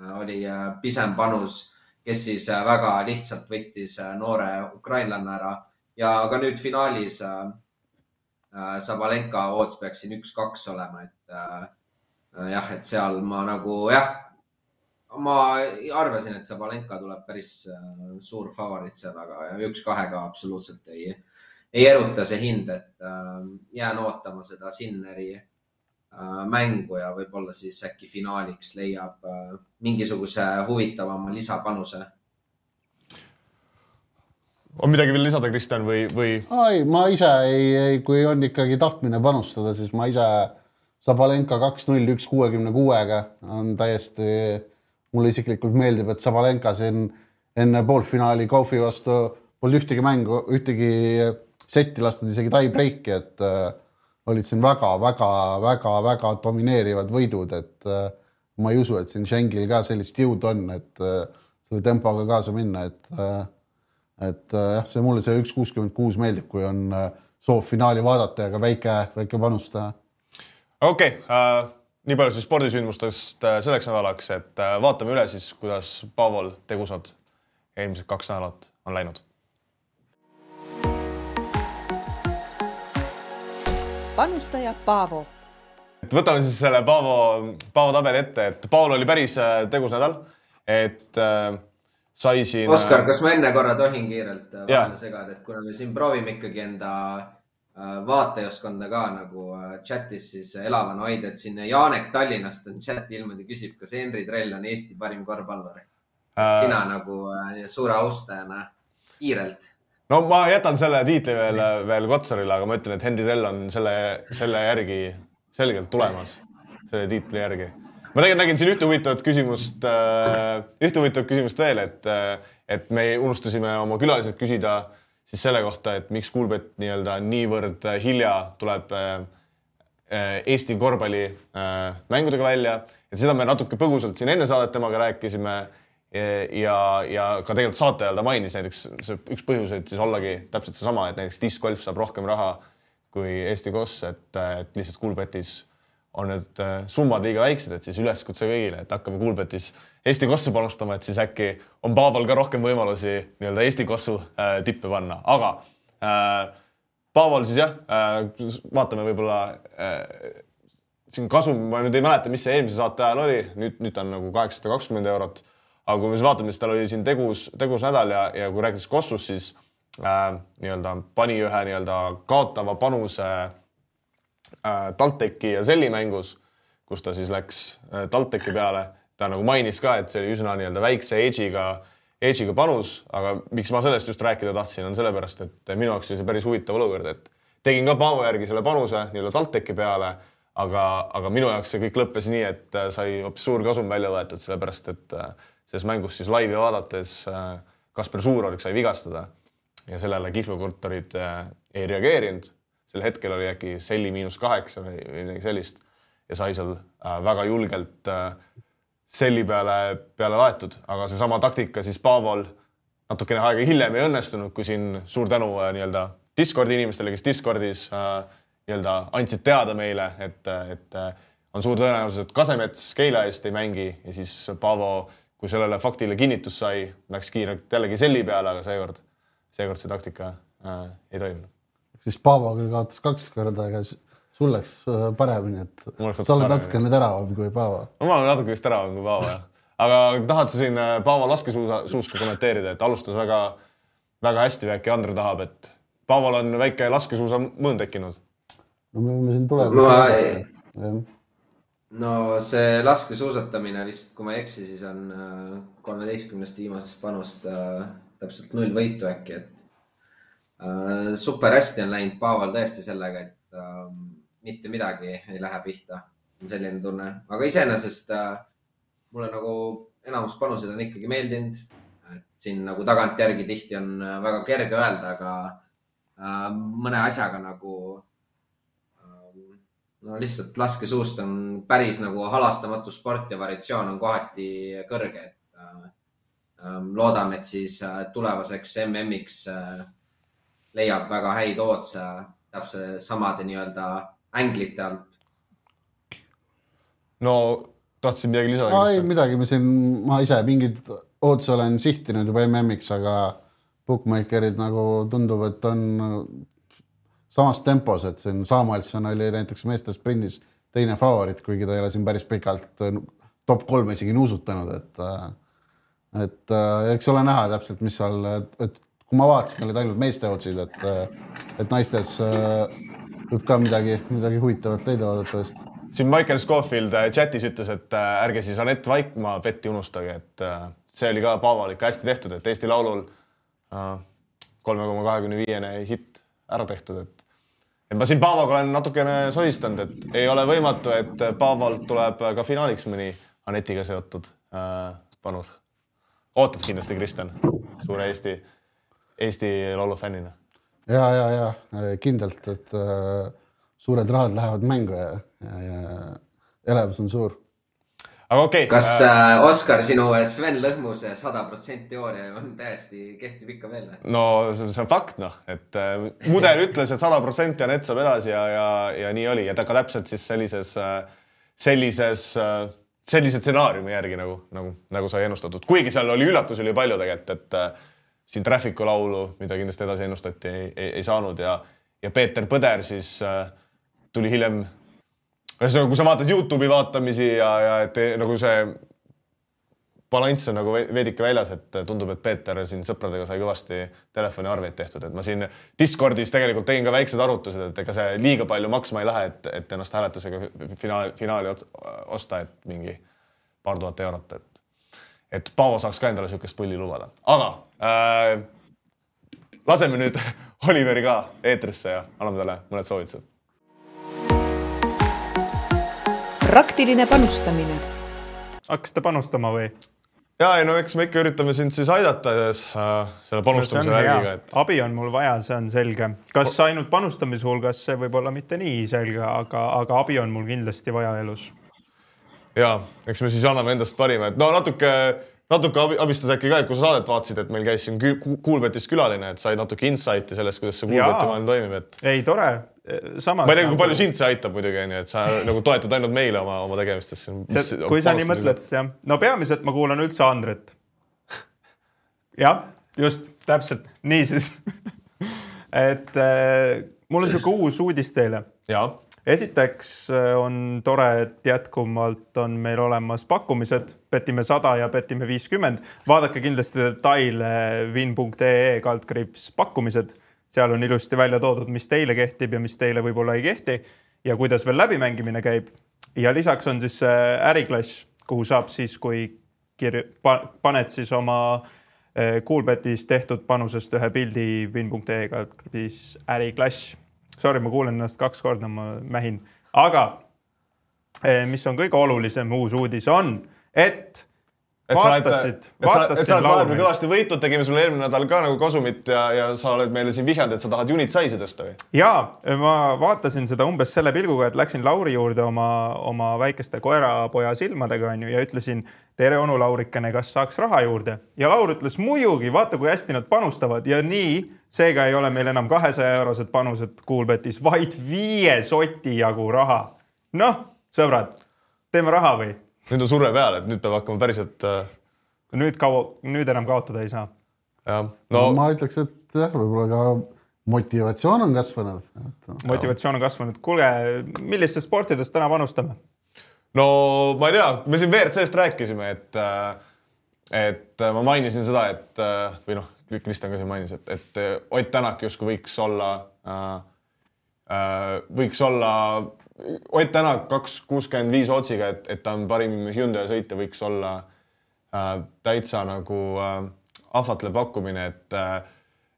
äh, oli äh, pisem panus kes siis äh, väga lihtsalt võttis äh, noore ukrainlanna ära. Ja ka nüüd finaalis äh, Sabalenka odds peaks siin üks-kaks olema, et jah, et seal ma nagu jah, ma arvasin, et Sabalenka tuleb päris suur favoriit seal, aga üks-kahega absoluutselt ei, ei eruta see hind, et jään ootama seda Sinneri Äh, mängu ja võib-olla siis äkki finaaliks leiab äh, mingisuguse huvitavama lisapanuse. on midagi veel lisada, Kristjan, või, või? ei, ma ise ei, ei, kui on ikkagi tahtmine panustada, siis ma ise Sabalenka kaks-null, üks kuuekümne kuuega on täiesti, mulle isiklikult meeldib, et Sabalenka siin enne poolfinaali Kaufi vastu polnud ühtegi mängu, ühtegi setti lastud, isegi tie-break'i, et äh, olid siin väga-väga-väga-väga domineerivad võidud, et äh, ma ei usu, et siin Schengil ka sellist jõudu on, et äh, selle tempoga kaasa minna, et äh, et jah, see mulle see üks kuuskümmend kuus meeldib, kui on soov finaali vaadata ja ka väike, väike panus teha. okei okay, äh,, nii palju siis spordisündmustest selleks nädalaks, et vaatame üle siis, kuidas Paavol tegusad eelmised kaks nädalat on läinud panustaja Paavo. et võtame siis selle Paavo, Paavo tabeli ette, et Paul oli päris äh, tegus nädal, et äh, sai siin. Oskar, kas ma enne korra tohin kiirelt äh, vahele segada, et kuna me siin proovime ikkagi enda äh, vaatajaskonda ka nagu äh, chatis siis elavana hoida, et siin Janek Tallinnast on chati ilmunud ja küsib, kas Henri Trell on Eesti parim korvpallur. Äh, sina nagu äh, suure austajana kiirelt no ma jätan selle tiitli veel, veel Kotsarile, aga ma ütlen, et Henri Tell on selle, selle järgi selgelt tulemas, selle tiitli järgi. ma tegelikult nägin siin ühte huvitavat küsimust äh,, ühte huvitavat küsimust veel, et äh,, et me unustasime oma külaliselt küsida siis selle kohta, et miks Kuulbet nii-öelda niivõrd hilja tuleb äh, äh, Eesti korvpalli äh, välja, et seda me natuke põgusalt siin enne saadet temaga rääkisime ja, ja ka tegelikult saate ajal ta mainis näiteks see üks põhjuseid siis ollagi täpselt seesama, et näiteks diskgolf saab rohkem raha kui Eesti Koss, et, et lihtsalt Kuulbetis on need äh, summad liiga väiksed, et siis üleskutse kõigile, et hakkame Kuulbetis Eesti Kossu panustama, et siis äkki on Paaval ka rohkem võimalusi nii-öelda Eesti Kossu äh, tippe panna, aga äh, Paaval siis jah äh,, vaatame võib-olla äh, siin kasum, ma nüüd ei mäleta, mis see eelmise saate ajal oli, nüüd, nüüd on nagu kaheksasada kakskümmend eurot aga kui me siis vaatame, siis tal oli siin tegus, tegus nädal ja, ja kui rääkides Kossust, siis äh, nii-öelda pani ühe nii-öelda kaotava panuse äh, TalTechi ja Selli mängus, kus ta siis läks äh, TalTechi peale. ta nagu mainis ka, et see oli üsna nii-öelda väikse edge'iga, edge'iga panus, aga miks ma sellest just rääkida tahtsin, on sellepärast, et minu jaoks oli see päris huvitav olukord, et tegin ka Paavo järgi selle panuse nii-öelda TalTechi peale aga, aga minu jaoks see kõik lõppes nii, et äh, sai hoopis suur kasum välja võetud, sellepärast et äh, selles mängus siis laivi vaadates äh, Kasper Suurorik sai vigastada ja sellele Kihva korterid ei reageerinud. sel hetkel oli äkki selli miinus kaheksa või midagi sellist ja sai seal väga julgelt selli peale, peale laetud, aga seesama taktika siis Paaval natukene aega hiljem ei õnnestunud, kui siin suur tänu nii-öelda Discordi inimestele, kes Discordis äh, nii-öelda andsid teada meile, et, et on suur tõenäosus, et Kasemets Keila eest ei mängi ja siis Paavo, kui sellele faktile kinnitus sai, läks kiirelt jällegi selli peale, aga seekord, seekord see taktika äh, ei toimunud. siis Paavo küll kaotas kaks korda, aga sul läks äh, paremini, et sa oled natukene teravam kui Paavo. no ma olen natuke vist teravam kui Paavo jah. aga tahad sa siin äh, Paavo laskesuusa, suuska kommenteerida, et alustas väga, väga hästi või äkki Andre tahab, et Paaval on väike laskesuusa mõõn tekkinud no me võime siin tulema Ma- no see laskesuusatamine vist, kui ma ei eksi, siis on äh, kolmeteistkümnest viimasest panust äh, täpselt null võitu äkki, et äh, super hästi on läinud Paaval tõesti sellega, et äh, mitte midagi ei lähe pihta. on selline tunne, aga iseenesest äh, mulle nagu enamus panuseid on ikkagi meeldinud. et siin nagu tagantjärgi tihti on äh, väga kerge öelda, aga mõne asjaga nagu no lihtsalt laskesuust on päris nagu halastamatu sport ja variatsioon on kohati kõrge, et äh, ähm, loodame, et siis äh, tulevaseks MM-iks äh, leiab väga häid ootse täpselt samade nii-öelda änglite alt. no tahtsid midagi lisada? ei midagi, ma siin, ma ise mingeid ootuse olen sihtinud juba MM-iks, aga bookmakerid nagu tundub, et on samas tempos, et siin Samuelson oli näiteks meeste sprindis teine favoriit, kuigi ta ei ole siin päris pikalt top kolme isegi nuusutanud, et et äh, eks ole näha täpselt, mis seal, et kui ma vaatasin, olid ainult meeste otsid, et et naistes äh, võib ka midagi, midagi huvitavat leida loodetavasti. Siin Michael Scofield äh, chatis ütles, et äh, ärge siis Anett Vaikmaa petti unustage, et äh, see oli ka Paaval ikka hästi tehtud, et Eesti Laulul kolme koma kahekümne viiene hitt ära tehtud, et et ma siin Paavoga olen natukene sodistanud, et ei ole võimatu, et Paavolt tuleb ka finaaliks mõni Anetiga seotud äh, panus. ootad kindlasti, Kristjan, suure Eesti, Eesti Laulu fännina? ja, ja, ja kindlalt, et äh, suured rahad lähevad mängu ja, ja, ja elevus on suur. Aga okei okay, kas äh, Oskar, sinu Sven Lõhmuse sada protsenti teooria on täiesti kehtib ikka veel? no see on fakt, noh, et äh, mudel ütles, et sada protsenti Anett saab edasi ja, ja, ja nii oli. Ja ta ka täpselt siis sellises äh,, sellises äh, sellise stsenaariumi järgi nagu, nagu, nagu sai ennustatud, kuigi seal oli üllatusi oli palju tegelikult, et äh, siin Traffic'u laulu, mida kindlasti edasi ennustati, ei, ei, ei saanud. Ja, ja Peeter Põder siis äh, tuli hiljem ühesõnaga, kui sa vaatad Youtube'i vaatamisi ja, ja et eh, nagu see balanss on nagu ve- veidike väljas, et tundub, et Peeter siin sõpradega sai kõvasti telefoniarveid tehtud, et ma siin Discordis tegelikult tegin ka väiksed arvutused, et ega see liiga palju maksma ei lähe, et, et ennast hääletusega finaali, finaali osta, et mingi paar tuhat eurot, et et Paavo saaks ka endale niisugust pulli lubada, aga äh, laseme nüüd Oliveri ka eetrisse ja anname talle mõned soovitused. Praktiline panustamine hakkasite panustama või? ja ei no eks me ikka üritame sind siis aidata äh, selle panustamise värgiga, et abi on mul vaja, see on selge. kas ainult panustamise hulgas, see võib olla mitte nii selge, aga, aga abi on mul kindlasti vaja elus. ja eks me siis anname endast parima, et no natuke, natuke abi, abistas äkki ka, et kui sa saadet vaatasid, et meil käis siin Kuulbetis külaline, et said natuke insight'i sellest, kuidas see Kuulbeti maailm toimib, et ei, tore. samas. ma ei tea, kui palju sind see aitab muidugi onju, et sa nagu toetud ainult meile oma, oma tegemistes. kui sa nii mõtled, siis jah. no peamiselt ma kuulan üldse Andret. jah, just täpselt, niisiis. et äh, mul on sihuke uus uudis teile ja, esiteks äh, on tore, et jätkuvalt on meil olemas pakkumised, petime sada ja petime viiskümmend. vaadake kindlasti detaile win.ee kaldkriips pakkumised, seal on ilusti välja toodud, mis teile kehtib ja mis teile võib-olla ei kehti ja kuidas veel läbimängimine käib. ja lisaks on siis see äriklass, kuhu saab siis, kui kir-, paned siis oma eh, Coolbetis tehtud panusest ühe pildi win.ee kaldkriips äriklass sorry, ma kuulen ennast kaks korda, ma mähin, aga eh, mis on kõige olulisem uus uudis on, et et sa oled, et sa, et sa oled vahepeal kõvasti võitnud, tegime sulle eelmine nädal ka nagu kasumit ja, ja sa oled meile siin vihjanud, et sa tahad unit size'i tõsta või? ja ma vaatasin seda umbes selle pilguga, et läksin Lauri juurde oma, oma väikeste koerapoja silmadega onju ja ütlesin tere, onu Laurikene, kas saaks raha juurde ja Laur ütles muidugi, vaata kui hästi nad panustavad ja nii, seega ei ole meil enam kahesaja eurosed panused Coolbetis, vaid viie soti jagu raha. noh, sõbrad, teeme raha või? Nüüd on surve peal, et nüüd peab hakkama päriselt äh, nüüd kaua, nüüd enam kaotada ei saa. jah, no ma ütleks, et jah, võib-olla ka motivatsioon on kasvanud. motivatsioon on kasvanud. kuulge, millistes sportides täna panustame? no ma ei tea, me siin WRC-st rääkisime, et, et ma mainisin seda, et äh, või noh, Kristjan ka siin mainis, et, et Ott Tänak justkui võiks olla äh,, äh, võiks olla Ott Tänak kaks kuuskümmend viis otsiga, et, et ta on parim Hyundai sõitja, võiks olla äh, täitsa nagu äh, ahvatlev pakkumine, et äh,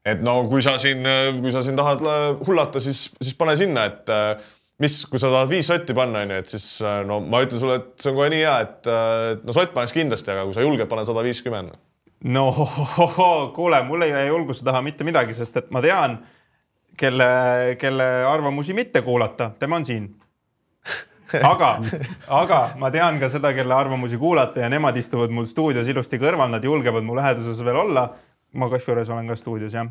et no kui sa siin, kui sa siin tahad äh, hullata, siis, siis pane sinna, et äh, mis, kui sa tahad viis sotti panna, onju, et siis äh, no ma ütlen sulle, et see on kohe nii hea, et äh, no sott paneks kindlasti, aga kui sa julged, pane sada viiskümmend. no kuule, mul ei jää julguse taha mitte midagi, sest et ma tean, kelle, kelle arvamusi mitte kuulata, tema on siin. aga, aga ma tean ka seda, kelle arvamusi kuulata ja nemad istuvad mul stuudios ilusti kõrval, nad julgevad mu läheduses veel olla. ma kasjuures olen ka stuudios jah.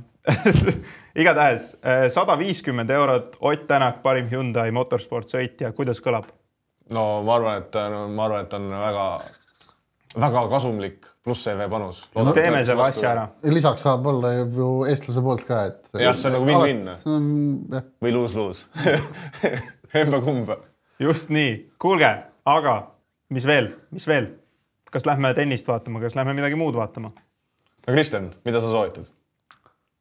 igatahes sada viiskümmend eurot, Ott Tänak, parim Hyundai motorsport sõitja, kuidas kõlab? no ma arvan, et no, ma arvan, et on väga, väga kasumlik pluss CV panus. teeme selle asja ära. lisaks saab olla ju eestlase poolt ka, et. Jah, see on nagu win-win. see on jah, või luus-luus. emba-kumba. Just nii, kuulge, aga mis veel, mis veel? kas lähme tennist vaatama, kas lähme midagi muud vaatama? no Kristjan, mida sa soovitad?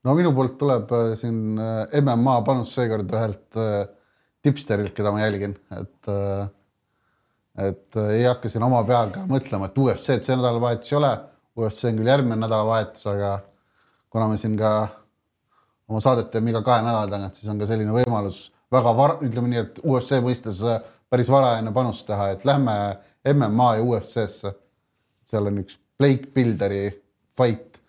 no minu poolt tuleb äh, siin äh, MMA panus seekord ühelt äh, tipsterilt, keda ma jälgin, et et ei hakka siin oma peaga mõtlema, et UFC-d see nädalavahetus ei ole, UFC on küll järgmine nädalavahetus, aga kuna me siin ka oma saadet teeme iga kahe nädala tagant, siis on ka selline võimalus väga var-, ütleme nii, et UFC mõistes äh, päris varajane panus teha, et lähme MMA ja UFC-sse. seal on üks Blake Builderi fight,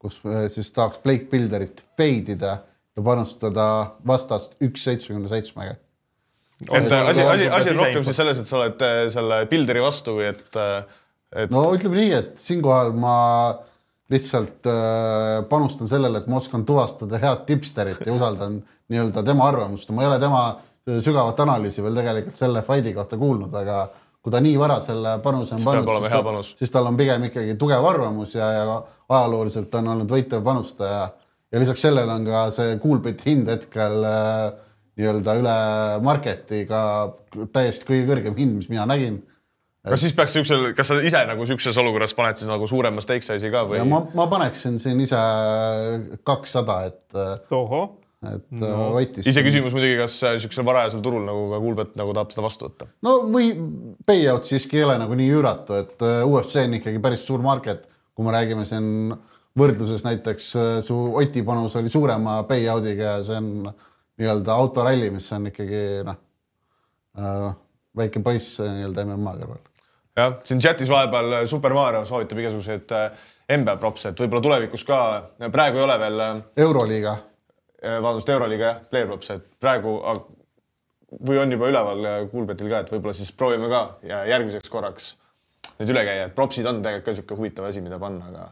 kus äh, siis tahaks Blake Builderit fade ida ja panustada vastast üks seitsmekümne seitsmega. et äh, asi, asi, asi on rohkem siis selles, et sa oled selle Builderi vastu või et, et no ütleme nii, et siinkohal ma lihtsalt panustan sellele, et ma oskan tuvastada head tipsterit ja usaldan nii-öelda tema arvamust, ma ei ole tema sügavat analüüsi veel tegelikult selle fight'i kohta kuulnud, aga kui ta nii vara selle panuse on Siis pannud, siis, panus. siis tal on pigem ikkagi tugev arvamus ja, ja ajalooliselt on olnud võitev panustaja ja lisaks sellele on ka see Coolbeti hind hetkel äh, nii-öelda üle marketiga täiesti kõige kõrgem hind, mis mina nägin. kas siis peaks siuksel, kas sa ise nagu siukses olukorras paned siis nagu suurema stake size'i ka või ja? ma, ma paneksin siin ise kakssada, et, tohoh, et no, Otis. iseküsimus muidugi, kas äh, siuksel varajasel turul nagu ka Kuulbet nagu tahab seda vastu võtta. no või payout siiski ei ole nagu nii üüratu, et äh, UFC on ikkagi päris suur market, kui me räägime siin võrdluses näiteks äh, su Oti panus oli suurema payout'iga ja see on nii-öelda autoralli, mis on ikkagi noh äh,, väike poiss äh, nii-öelda MMA kõrval. jah, siin chatis vahepeal äh, Super Mario soovitab igasuguseid äh, NBA props'e, et võib-olla tulevikus ka, praegu ei ole veel äh, euroliiga, vabandust, Euroliiga jah, player props, et praegu ag- või on juba üleval äh, Kuulbetil ka, et võib-olla siis proovime ka ja järgmiseks korraks neid üle käia, et propsid on tegelikult ka sihuke huvitav asi, mida panna, aga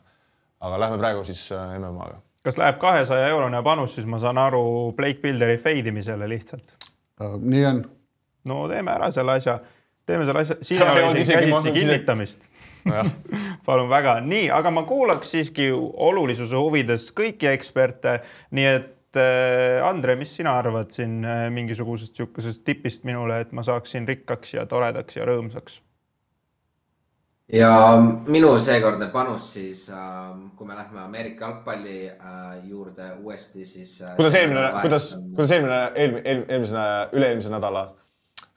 aga lähme praegu siis äh, MM-aga. kas läheb kahesaja eurone panus, siis ma saan aru Blake Builderi fade imisele lihtsalt. Äh, nii on. no teeme ära selle asja, teeme selle asja, siin ei ole isegi käsitsi kinnitamist. nojah, palun väga, nii, aga ma kuulaks siiski olulisuse huvides kõiki eksperte, nii et äh, Andre, mis sina arvad siin äh, mingisugusest niisugusest tipist minule, et ma saaksin rikkaks ja toredaks ja rõõmsaks? ja minu seekordne panus siis, kui me lähme Ameerika jalgpalli äh, juurde uuesti, siis. kuidas eelmine, kuidas, kuidas eelmine, eelmine, eelmise, üle-eelmise nädala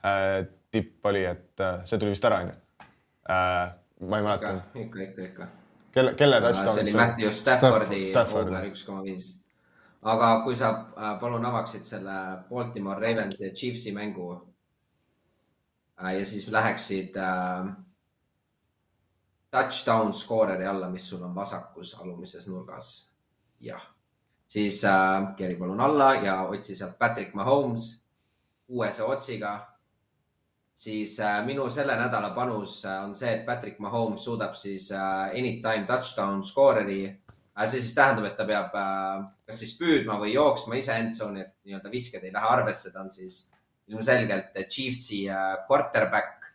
äh, tipp oli, et äh, see tuli vist ära, onju äh,? ma ei mäleta, ikka, ikka, ikka. kelle, kelle see oli Matthew Staffordi Stafford, over üks koma viis. Aga kui sa äh, palun avaksid selle Baltimore Ravensi ja Chiefsi mängu äh, ja siis läheksid äh, touchdown score'i alla, mis sul on vasakus alumises nurgas. jah, siis äh, keri palun alla ja otsi sealt Patrick Mahomes kuuese otsiga siis äh, minu selle nädala panus äh, on see, et Patrick Mahomes suudab siis äh, anytime touchdown score'i äh,. see siis tähendab, et ta peab äh, kas siis püüdma või jooksma ise endzone'i, et nii-öelda visked ei lähe arvesse, ta on siis ilmselgelt Chiefsi äh, quarterback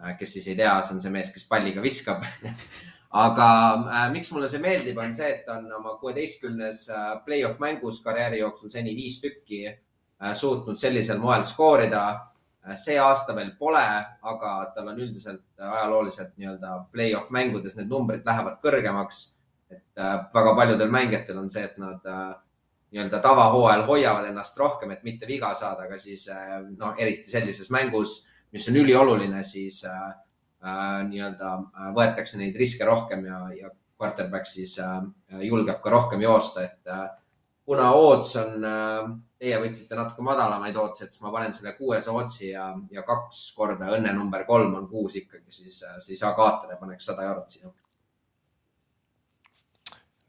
äh,, kes siis ei tea, see on see mees, kes palliga viskab. aga äh, miks mulle see meeldib, on see, et on oma kuueteistkümnes play-off mängus karjääri jooksul seni viis tükki äh, suutnud sellisel moel skoorida Äh, see aasta veel pole, aga tal on üldiselt ajalooliselt nii-öelda play-off mängudes need numbrid lähevad kõrgemaks. Et äh, väga paljudel mängijatel on see, et nad äh, nii-öelda tavahooajal hoiavad ennast rohkem, et mitte viga saada, aga siis äh, noh, eriti sellises mängus, mis on ülioluline, siis äh, nii-öelda võetakse neid riske rohkem ja, ja quarterback siis äh, julgeb ka rohkem joosta, et äh, kuna odds on äh, teie võtsite natuke madalamaid otsi, et siis ma panen selle kuuese otsi ja, ja kaks korda õnne number kolm on kuus ikkagi, siis, siis Agaatele paneks sada eurot sinna.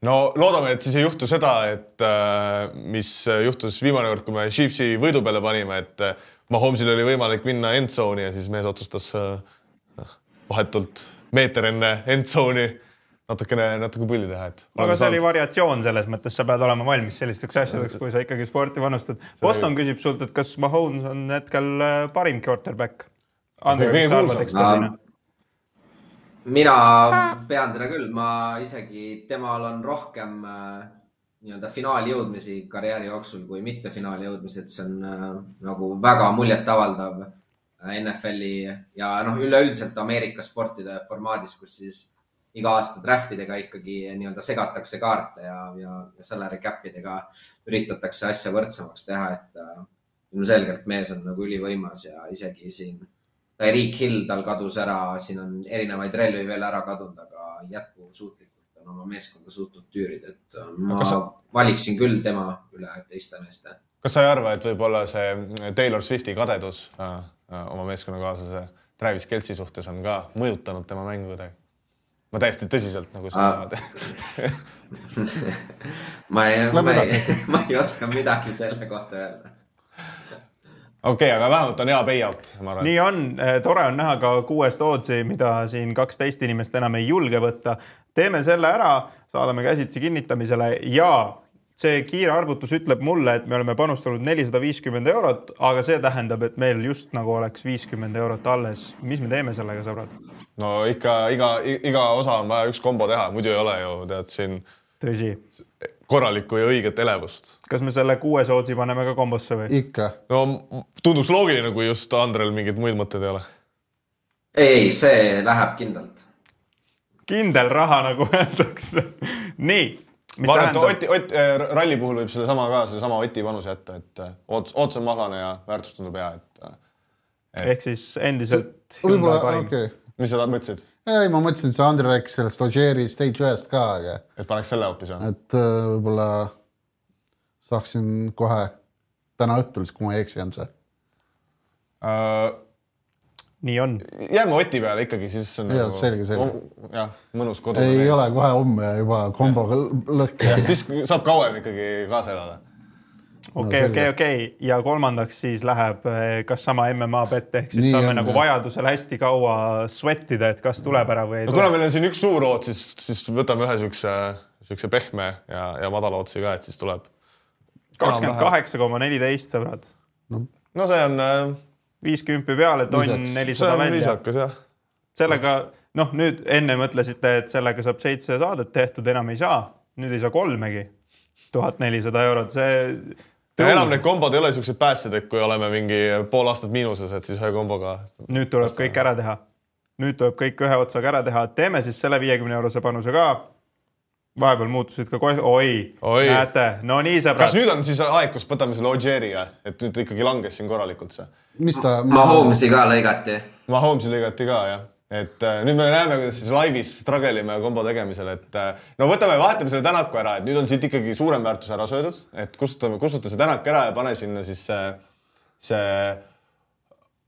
No loodame, et siis ei juhtu seda, et äh, mis juhtus viimane kord, kui me Chiefsi võidu peale panime, et äh, Mahomsil oli võimalik minna endzone'i ja siis mees otsustas äh, vahetult meeter enne endzone'i natukene, natuke pulli teha, et. aga see oli variatsioon selles mõttes, sa pead olema valmis sellisteks asjadeks, kui sa ikkagi sporti panustad. Boston küsib sult, et kas Mahomes on hetkel parim quarterback? Andre, Kõige mis sa arvad kuulsam. eksperdina? Mina pean teda küll, ma isegi temal on rohkem äh, nii-öelda finaali jõudmisi karjääri jooksul kui mitte finaali jõudmisi, et see on äh, nagu väga muljetavaldav äh, NFL-i ja noh, üleüldiselt Ameerika sportide formaadis, kus siis iga aasta draft idega ikkagi nii-öelda segatakse kaarte ja, ja, ja salary cap idega üritatakse asja võrdsemaks teha, et äh, ilmselgelt mees on nagu ülivõimas ja isegi siin Tyreek Hill tal kadus ära, siin on erinevaid relvi veel ära kadunud, aga jätkusuutlikult on oma meeskonda suutnud tüürida, et ma sa... valiksin küll tema üle teiste meeste. kas sa ei arva, et võib-olla see Taylor Swifti kadedus äh, äh, oma meeskonnakaaslase Travis Kelci suhtes on ka mõjutanud tema mängu kuidagi? ma täiesti tõsiselt nagu sa Aa. ma ei, ma ei, ma ei oska midagi selle kohta öelda. okei, aga vähemalt on hea payout, ma arvan. nii on, tore on näha ka kuuest ootsi, mida siin kaksteist inimest enam ei julge võtta. teeme selle ära, saadame käsitsi kinnitamisele ja see kiire arvutus ütleb mulle, et me oleme panustanud nelisada viiskümmend eurot, aga see tähendab, et meil just nagu oleks viiskümmend eurot alles. mis me teeme sellega, sõbrad? no ikka iga, iga osa on vaja üks kombo teha, muidu ei ole ju tead siin tõsi, korralikku ja õiget elevust. kas me selle kuue sootsi paneme ka kombosse või? ikka. no tunduks loogiline, kui just Andrel mingeid muid mõtteid ei ole. ei, see läheb kindlalt. kindel raha, nagu öeldakse. nii, mis ma arvan, et Oti, Ott, ralli puhul võib sellesama ka, sedasama Oti panuse jätta, et äh, ootus, ootus on mahlane ja väärtus tundub hea, et äh, ehk siis endiselt okei okay.. okay.. mis sa mõtlesid, ei, ma mõtlesin, et see Andrei rääkis sellest Ogieri stage ühest ka, aga et paneks selle hoopis või? et äh, võib-olla saaksin kohe täna õhtul, siis kui ma ei eksi, on see. nii on. jääme Oti peale ikkagi, siis on Jaa, selge, selge. jah, mõnus kodune ei ole kohe homme ja juba komboga lõhki. siis saab kauem ikkagi kaasa elada. okei, okei, okei ja kolmandaks siis läheb eh, kas sama MMA bett ehk siis Nii saame on, nagu jah. vajadusel hästi kaua sweatida, et kas tuleb ära või ei no kuna tule. meil on siin üks suur oot, siis, siis võtame ühe siukse, siukse pehme ja, ja madala otsi ka, et siis tuleb. kakskümmend kaheksa koma neliteist, sõbrad. no see on, viiskümmend peale, tonn nelisada on välja. viisakas jah. sellega, noh, nüüd enne mõtlesite, et sellega saab seitse saadet tehtud, enam ei saa. nüüd ei saa kolmegi. tuhat nelisada eurot, see. Ja enam need kombod ei ole siuksed päästjad, et kui oleme mingi pool aastat miinuses, et siis ühe komboga. nüüd tuleb kõik ära teha. nüüd tuleb kõik ühe otsaga ära teha, teeme siis selle viiekümne eurose panuse ka. vahepeal muutusid ka kohe, oi, Oi. näete, no nii kas sõbrad, nüüd on siis aeg, kus võtame selle Ogieriga, et nüüd ikkagi langes siin korralikult see? mis ta, Mahomes'i ka lõigati. Mahomes'i lõigati ka jah, et äh, nüüd me näeme, kuidas siis laivis struggle ime kombo tegemisel, et äh, no võtame, vahetame selle Tänaku ära, et nüüd on siit ikkagi suurem väärtus ära söödud, et kustutame, kustuta see Tänak ära ja pane sinna siis see, see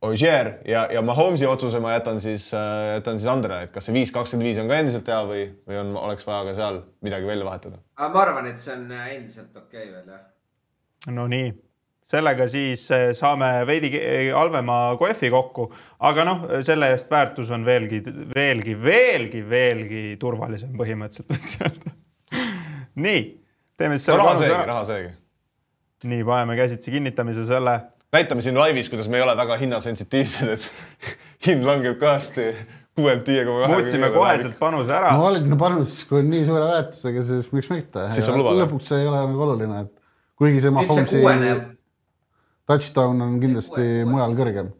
Ogier ja, ja Mahomes'i otsuse ma jätan siis, jätan siis Andrele, et kas see viis kakskümmend viis on ka endiselt hea või, või on, oleks vaja ka seal midagi välja vahetada. aga ma arvan, et see on endiselt okei okay veel jah. no nii, sellega siis eh, saame veidi ke- halvema kohvi kokku, aga noh, selle eest väärtus on veelgi, veelgi, veelgi, veelgi turvalisem põhimõtteliselt võiks öelda. nii, teeme siis no selle raha panuse seegi, ära. raha seegi. nii, paneme käsitsi kinnitamise selle näitame siin laivis, kuidas me ei ole väga hinnasensitiivsed, et hind langeb kõvasti kuuelt viie koma kahe. muutsime koheselt panuse ära no valida panus, kui on nii suure väärtusega, siis miks mitte. Lõpuks see ei ole nagu oluline, et kuigi see nüüd see kuuene Mahomes'i, touchdown on kindlasti kuue- mujal kõrgem.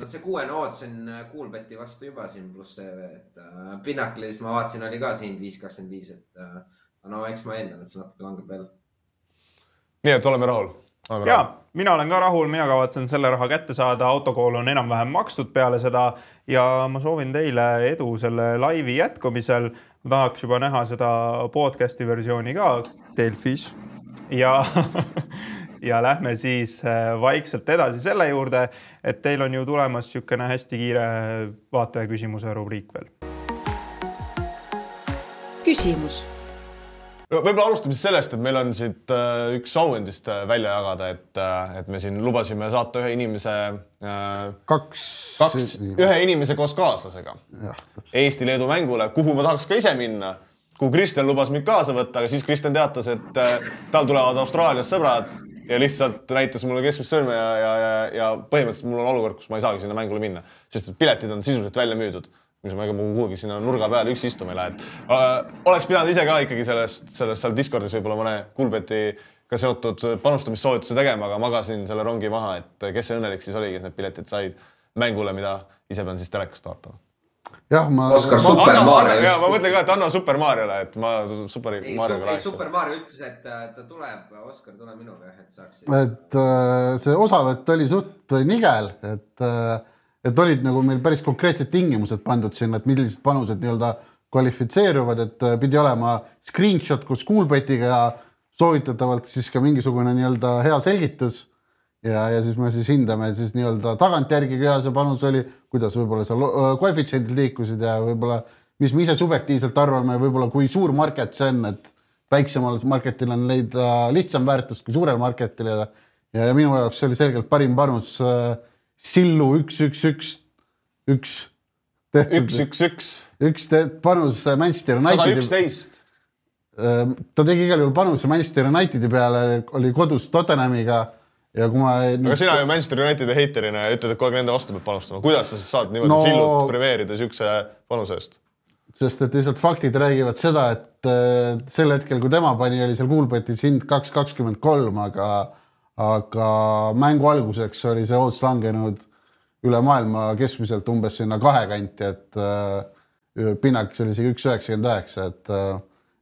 no see kuuene odds on äh, Coolbeti vastu juba siin, pluss see, et äh, Pinnacle'is ma vaatasin, oli ka hind viis kakskümmend viis, et äh, no eks ma eeldan, et see natuke langeb veel. nii et oleme rahul. ja mina olen ka rahul, mina kavatsen selle raha kätte saada, autokool on enam-vähem makstud peale seda ja ma soovin teile edu selle laivi jätkumisel. ma tahaks juba näha seda podcast'i versiooni ka Delfis ja ja lähme siis äh, vaikselt edasi selle juurde, et teil on ju tulemas niisugune hästi kiire vaataja küsimuse rubriik veel. küsimus, võib-olla alustame siis sellest, et meil on siit äh, üks auhindist äh, välja jagada, et, et me siin lubasime saata ühe inimese äh,, kaks. kaks, ühe inimese koos kaaslasega. Eesti-Leedu mängule, kuhu ma tahaks ka ise minna, kuhu Kristjan lubas mind kaasa võtta, aga siis Kristjan teatas, et äh, tal tulevad Austraaliast sõbrad ja lihtsalt näitas mulle keskmist sõrme ja, ja, ja, ja põhimõtteliselt mul on olukord, kus ma ei saagi sinna mängule minna, sest et piletid on sisuliselt välja müüdud mis ma ega kuhugi sinna nurga peale üksi istuma ei lähe, et äh, oleks pidanud ise ka ikkagi sellest, sellest seal Discordis võib-olla mõne Kuulbetiga seotud panustamissoovituse tegema, aga magasin selle rongi maha, et kes see õnnelik siis oli, kes need piletid said mängule, mida ise pean siis telekast vaatama. jah, ma. Oskar Super Mario ja ma mõtlen ka, et anna Super Mariole, et ma Super Marioga ei. Super Mario ütles, et äh, ta tuleb, Oskar, tule minuga, et saaks. et äh, see osavõtt oli suht nigel, et, et olid nagu meil päris konkreetsed tingimused pandud sinna, et millised panused nii-öelda kvalifitseeruvad, et äh, pidi olema screenshot koos Coolbetiga, soovitatavalt siis ka mingisugune nii-öelda hea selgitus ja, ja siis me siis hindame siis nii-öelda tagantjärgi, kui hea see panus oli, kuidas võib-olla seal äh, koefitsiendid liikusid ja võib-olla, mis me ise subjektiivselt arvame, võib-olla kui suur market see on, et väiksemal marketil on leida lihtsam väärtust kui suurel marketil ja, ja, ja minu jaoks see oli selgelt parim panus äh, Sillu üks, üks, üks, üks. Üks, üks, üks, üks panus äh, Manchester sada Unitedi, üksteist. ta tegi igal juhul panuse Manchester Unitedi peale, oli kodus Tottenhamiga ja kui ma aga sina ju Manchester Unitedi heiterina ütled, et kogu aeg nende vastu peab panustama, kuidas sa siis saad niimoodi no... Sillult premeerida siukse panuse eest? sest et lihtsalt faktid räägivad seda, et äh, sel hetkel, kui tema pani, oli seal Kuulbetis hind kaks kakskümmend kolm, aga, aga mängu alguseks oli see odds langenud üle maailma keskmiselt umbes sinna kahe kanti, et äh, pinnaks oli isegi üks üheksakümmend üheksa, et äh,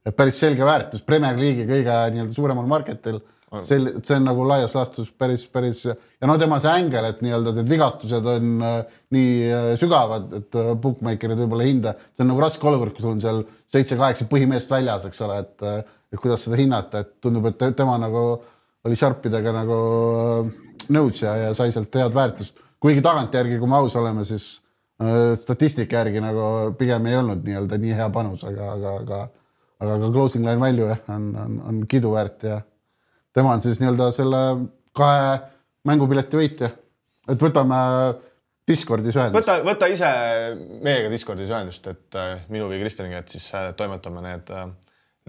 et päris selge väärtus. Premier League'i kõige nii-öelda suuremal marketil sel-, see on nagu laias laastus päris, päris ja no temal see ängel, et nii-öelda need vigastused on äh, nii äh, sügavad, et äh, bookmaker'id võib-olla ei hinda, see on nagu raske olukord, kui sul on seal seitse-kaheksa põhimeest väljas, eks ole, et et kuidas seda hinnata, et tundub, et te- tema nagu oli Sharpidega nagu nõus ja, ja sai sealt head väärtust. kuigi tagantjärgi, kui me aus oleme, siis äh, statistika järgi nagu pigem ei olnud nii-öelda nii hea panus, aga, aga, aga aga ka closing line value jah, on, on, on kiiduväärt ja tema on siis nii-öelda selle kahe mängupileti võitja. et võtame Discordis ühendust. võta, võta ise meiega Discordis ühendust, et äh, minu või Kristjaniga, et siis äh, toimetame need,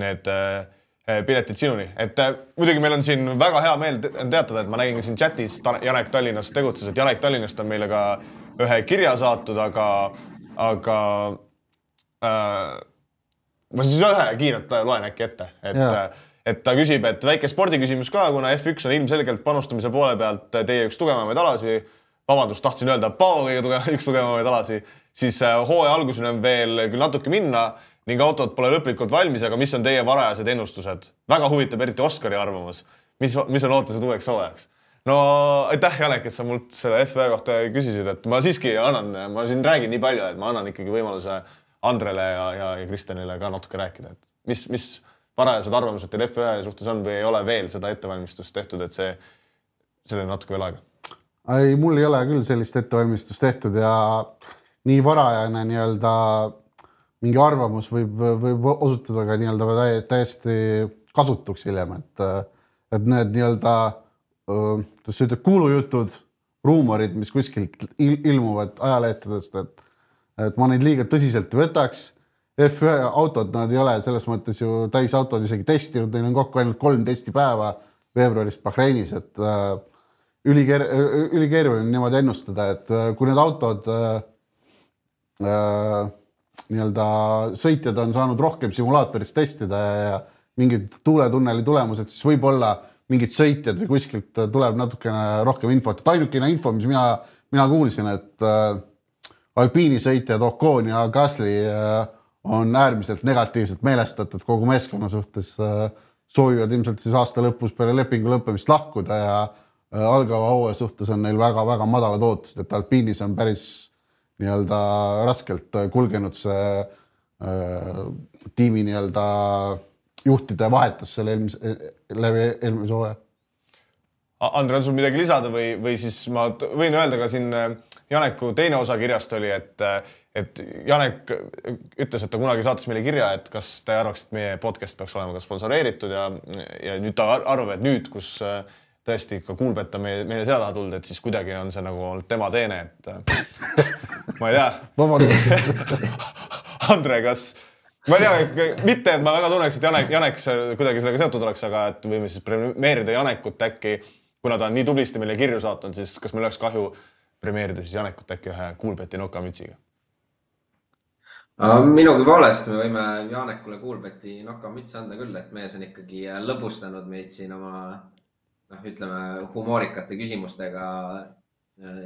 need äh, piletid sinuni, et äh, muidugi meil on siin väga hea meel te- teatada, et ma nägin ka siin chatis, Janek Tallinnas tegutses, et Janek Tallinnast on meile ka ühe kirja saatnud, aga, aga äh, ma siis ühe kiirelt loen äkki ette, et Jaa. Et ta küsib, et väike spordiküsimus ka, kuna F1 on ilmselgelt panustamise poole pealt teie üks tugevamaid alasi. vabandust, tahtsin öelda, Paavo kõige tugevam, üks tugevamaid alasi, siis äh, hooaja alguseni on veel küll natuke minna ning autod pole lõplikult valmis, aga mis on teie varajased ennustused? väga huvitab eriti Oskari arvamus, mis, mis on ootused uueks hooajaks? no aitäh, Janek, et sa mult selle F1 kohta küsisid, et ma siiski annan, ma siin räägin nii palju, et ma annan ikkagi võimaluse Andrele ja, ja, ja Kristjanile ka natuke rääkida, et mis, mis varajased arvamused teil F1 suhtes on või ei ole veel seda ettevalmistust tehtud, et see, selleni natuke veel aega. ei, mul ei ole küll sellist ettevalmistust tehtud ja nii varajane nii-öelda mingi arvamus võib, võib osutuda ka nii-öelda täi- täiesti kasutuks hiljem, et, et need nii-öelda, kuidas sa ütled, kuulujutud, ruumorid, mis kuskilt il ilmuvad ajalehtedest, et, et ma neid liiga tõsiselt ei võtaks. F1 autod, nad ei ole selles mõttes ju täisautod isegi testinud, neil on kokku ainult kolm testipäeva veebruaris Bahreinis, et äh, ülikeer-, ülikeeruline niimoodi ennustada, et äh, kui need autod äh, äh, nii-öelda sõitjad on saanud rohkem simulaatoris testida ja, ja mingid tuuletunneli tulemused, siis võib-olla mingid sõitjad või kuskilt tuleb natukene rohkem infot, et ainukene info, mis mina, mina kuulsin, et äh, alpiini sõitjad Ocon ja Gasly äh, on äärmiselt negatiivselt meelestatud kogu meeskonna suhtes äh, soovivad ilmselt siis aasta lõpus peale lepingu lõppemist lahkuda ja äh, algava hooaja suhtes on neil väga-väga madalad ootused, et alpiinis on päris nii-öelda raskelt äh, kulgenud see äh, tiimi nii-öelda juhtide vahetus selle eelmise, läbi eelmise hooaja. Andre, on sul midagi lisada või, või siis ma võin öelda ka siin Janeku teine osa kirjast oli, et, et Janek ütles, et ta kunagi saatis meile kirja, et kas te arvaks, et meie podcast peaks olema ka sponsoreeritud ja, ja nüüd ta ar- arvab, et nüüd, kus äh, tõesti ikka Kuulbet on meie, meie selja taha tulnud, et siis kuidagi on see nagu olnud tema teene, et äh, ma ei tea. Vabandust, Andre, kas, ma ei tea, et mitte, et ma väga tunneks, et Janek, Janek kuidagi sellega seotud oleks, aga et võime siis premeerida Janekut äkki, kuna ta on nii tublisti meile kirju saatnud, siis kas meil oleks kahju premeerida siis Janekut äkki ühe Kuulbeti nokamütsiga? Minugi poolest me võime Janekule Kuulbeti nokamütsi anda küll, et mees on ikkagi lõbustanud meid siin oma noh, ütleme humoorikate küsimustega äh,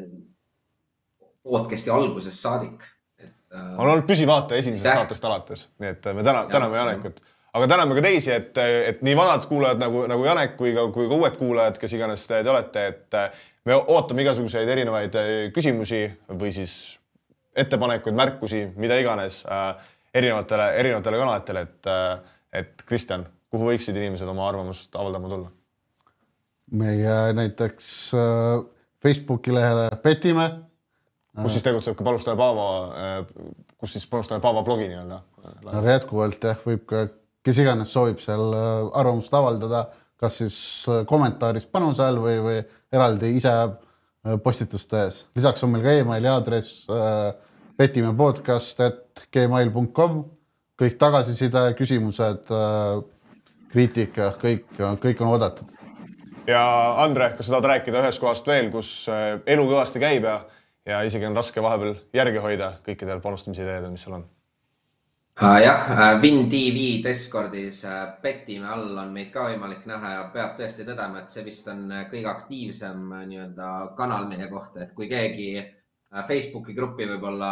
podcast'i algusest saadik. et äh, on olnud püsivaataja esimesest Aitäh. saatest alates, nii et me täna, täname. Janekut, aga täname ka teisi, et, et nii vanad kuulajad nagu, nagu Janek kui ka, kui ka uued kuulajad, kes iganes te, te olete, et me ootame igasuguseid erinevaid äh, küsimusi või siis ettepanekuid, märkusi, mida iganes äh, erinevatele, erinevatele kanalitele, et äh,, et Kristjan, kuhu võiksid inimesed oma arvamust avaldama tulla? meie näiteks äh, Facebooki lehele petime kus siis tegutseb ka panustaja Paavo, kus siis panustaja Paavo blogi nii-öelda. aga jätkuvalt jah, võib ka, kes iganes soovib seal äh, arvamust avaldada, kas siis äh, kommentaaris panuse all või, või eraldi ise äh, postitust tehes. lisaks on meil ka emaili aadress äh, petimepodcast et gmail.com, kõik tagasiside, küsimused äh,, kriitika, kõik, kõik on oodatud. ja Andre, kas sa tahad rääkida ühest kohast veel, kus äh, elu kõvasti käib ja, ja isegi on raske vahepeal järge hoida kõikidel panustamise ideedel, mis seal on? Uh, jah, Win TV Discordis petime all on meid ka võimalik näha ja peab tõesti tõdema, et see vist on kõige aktiivsem nii-öelda kanal meie kohta, et kui keegi Facebooki gruppi võib-olla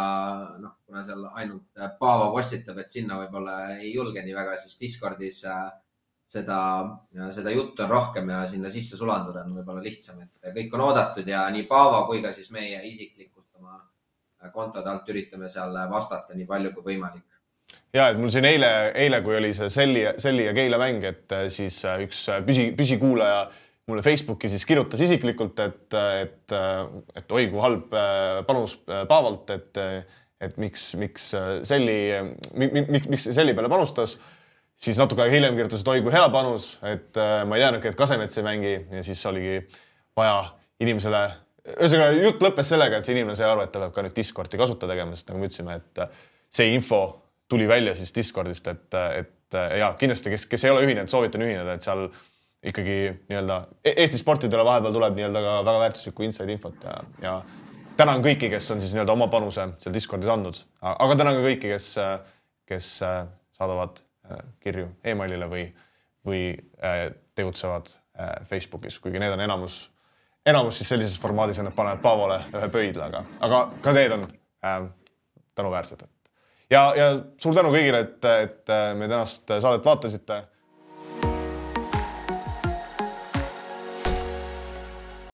noh, kuna seal ainult Paavo postitab, et sinna võib-olla ei julge nii väga, siis Discordis seda, seda juttu on rohkem ja sinna sisse sulanduda on võib-olla lihtsam, et kõik on oodatud ja nii Paavo kui ka siis meie isiklikult oma kontode alt üritame seal vastata nii palju kui võimalik ja et mul siin eile, eile, kui oli see Selli, Selli ja Keila mäng, et äh, siis äh, üks äh, püsi, püsikuulaja mulle Facebooki siis kirjutas isiklikult, et, et, et oi kui halb panus Paavalt, et, et miks, miks Selli, miks, miks Selli peale panustas. siis natuke aega hiljem kirjutas, et oi kui hea panus, et ma ei teadnudki, et Kasemets ei mängi ja siis oligi vaja inimesele, ühesõnaga jutt lõppes sellega, et see inimene sai aru, et ta peab ka nüüd Discordi kasutada tegema, sest nagu me ütlesime, et see info tuli välja siis Discordist, et, et ja kindlasti, kes, kes ei ole ühinenud, soovitan ühineda, et seal ikkagi nii-öelda e-, Eesti sportidele vahepeal tuleb nii-öelda ka väga väärtuslikku inside infot ja, ja tänan kõiki, kes on siis nii-öelda oma panuse seal Discordis andnud, aga tänan ka kõiki, kes, kes saadavad äh, kirju emailile või, või äh, tegutsevad äh, Facebookis, kuigi need on enamus, enamus siis sellises formaadis, et nad panevad Paavole ühe pöidla, aga, aga ka need on äh, tänuväärsed ja, ja suur tänu kõigile, et, et me tänast saadet vaatasite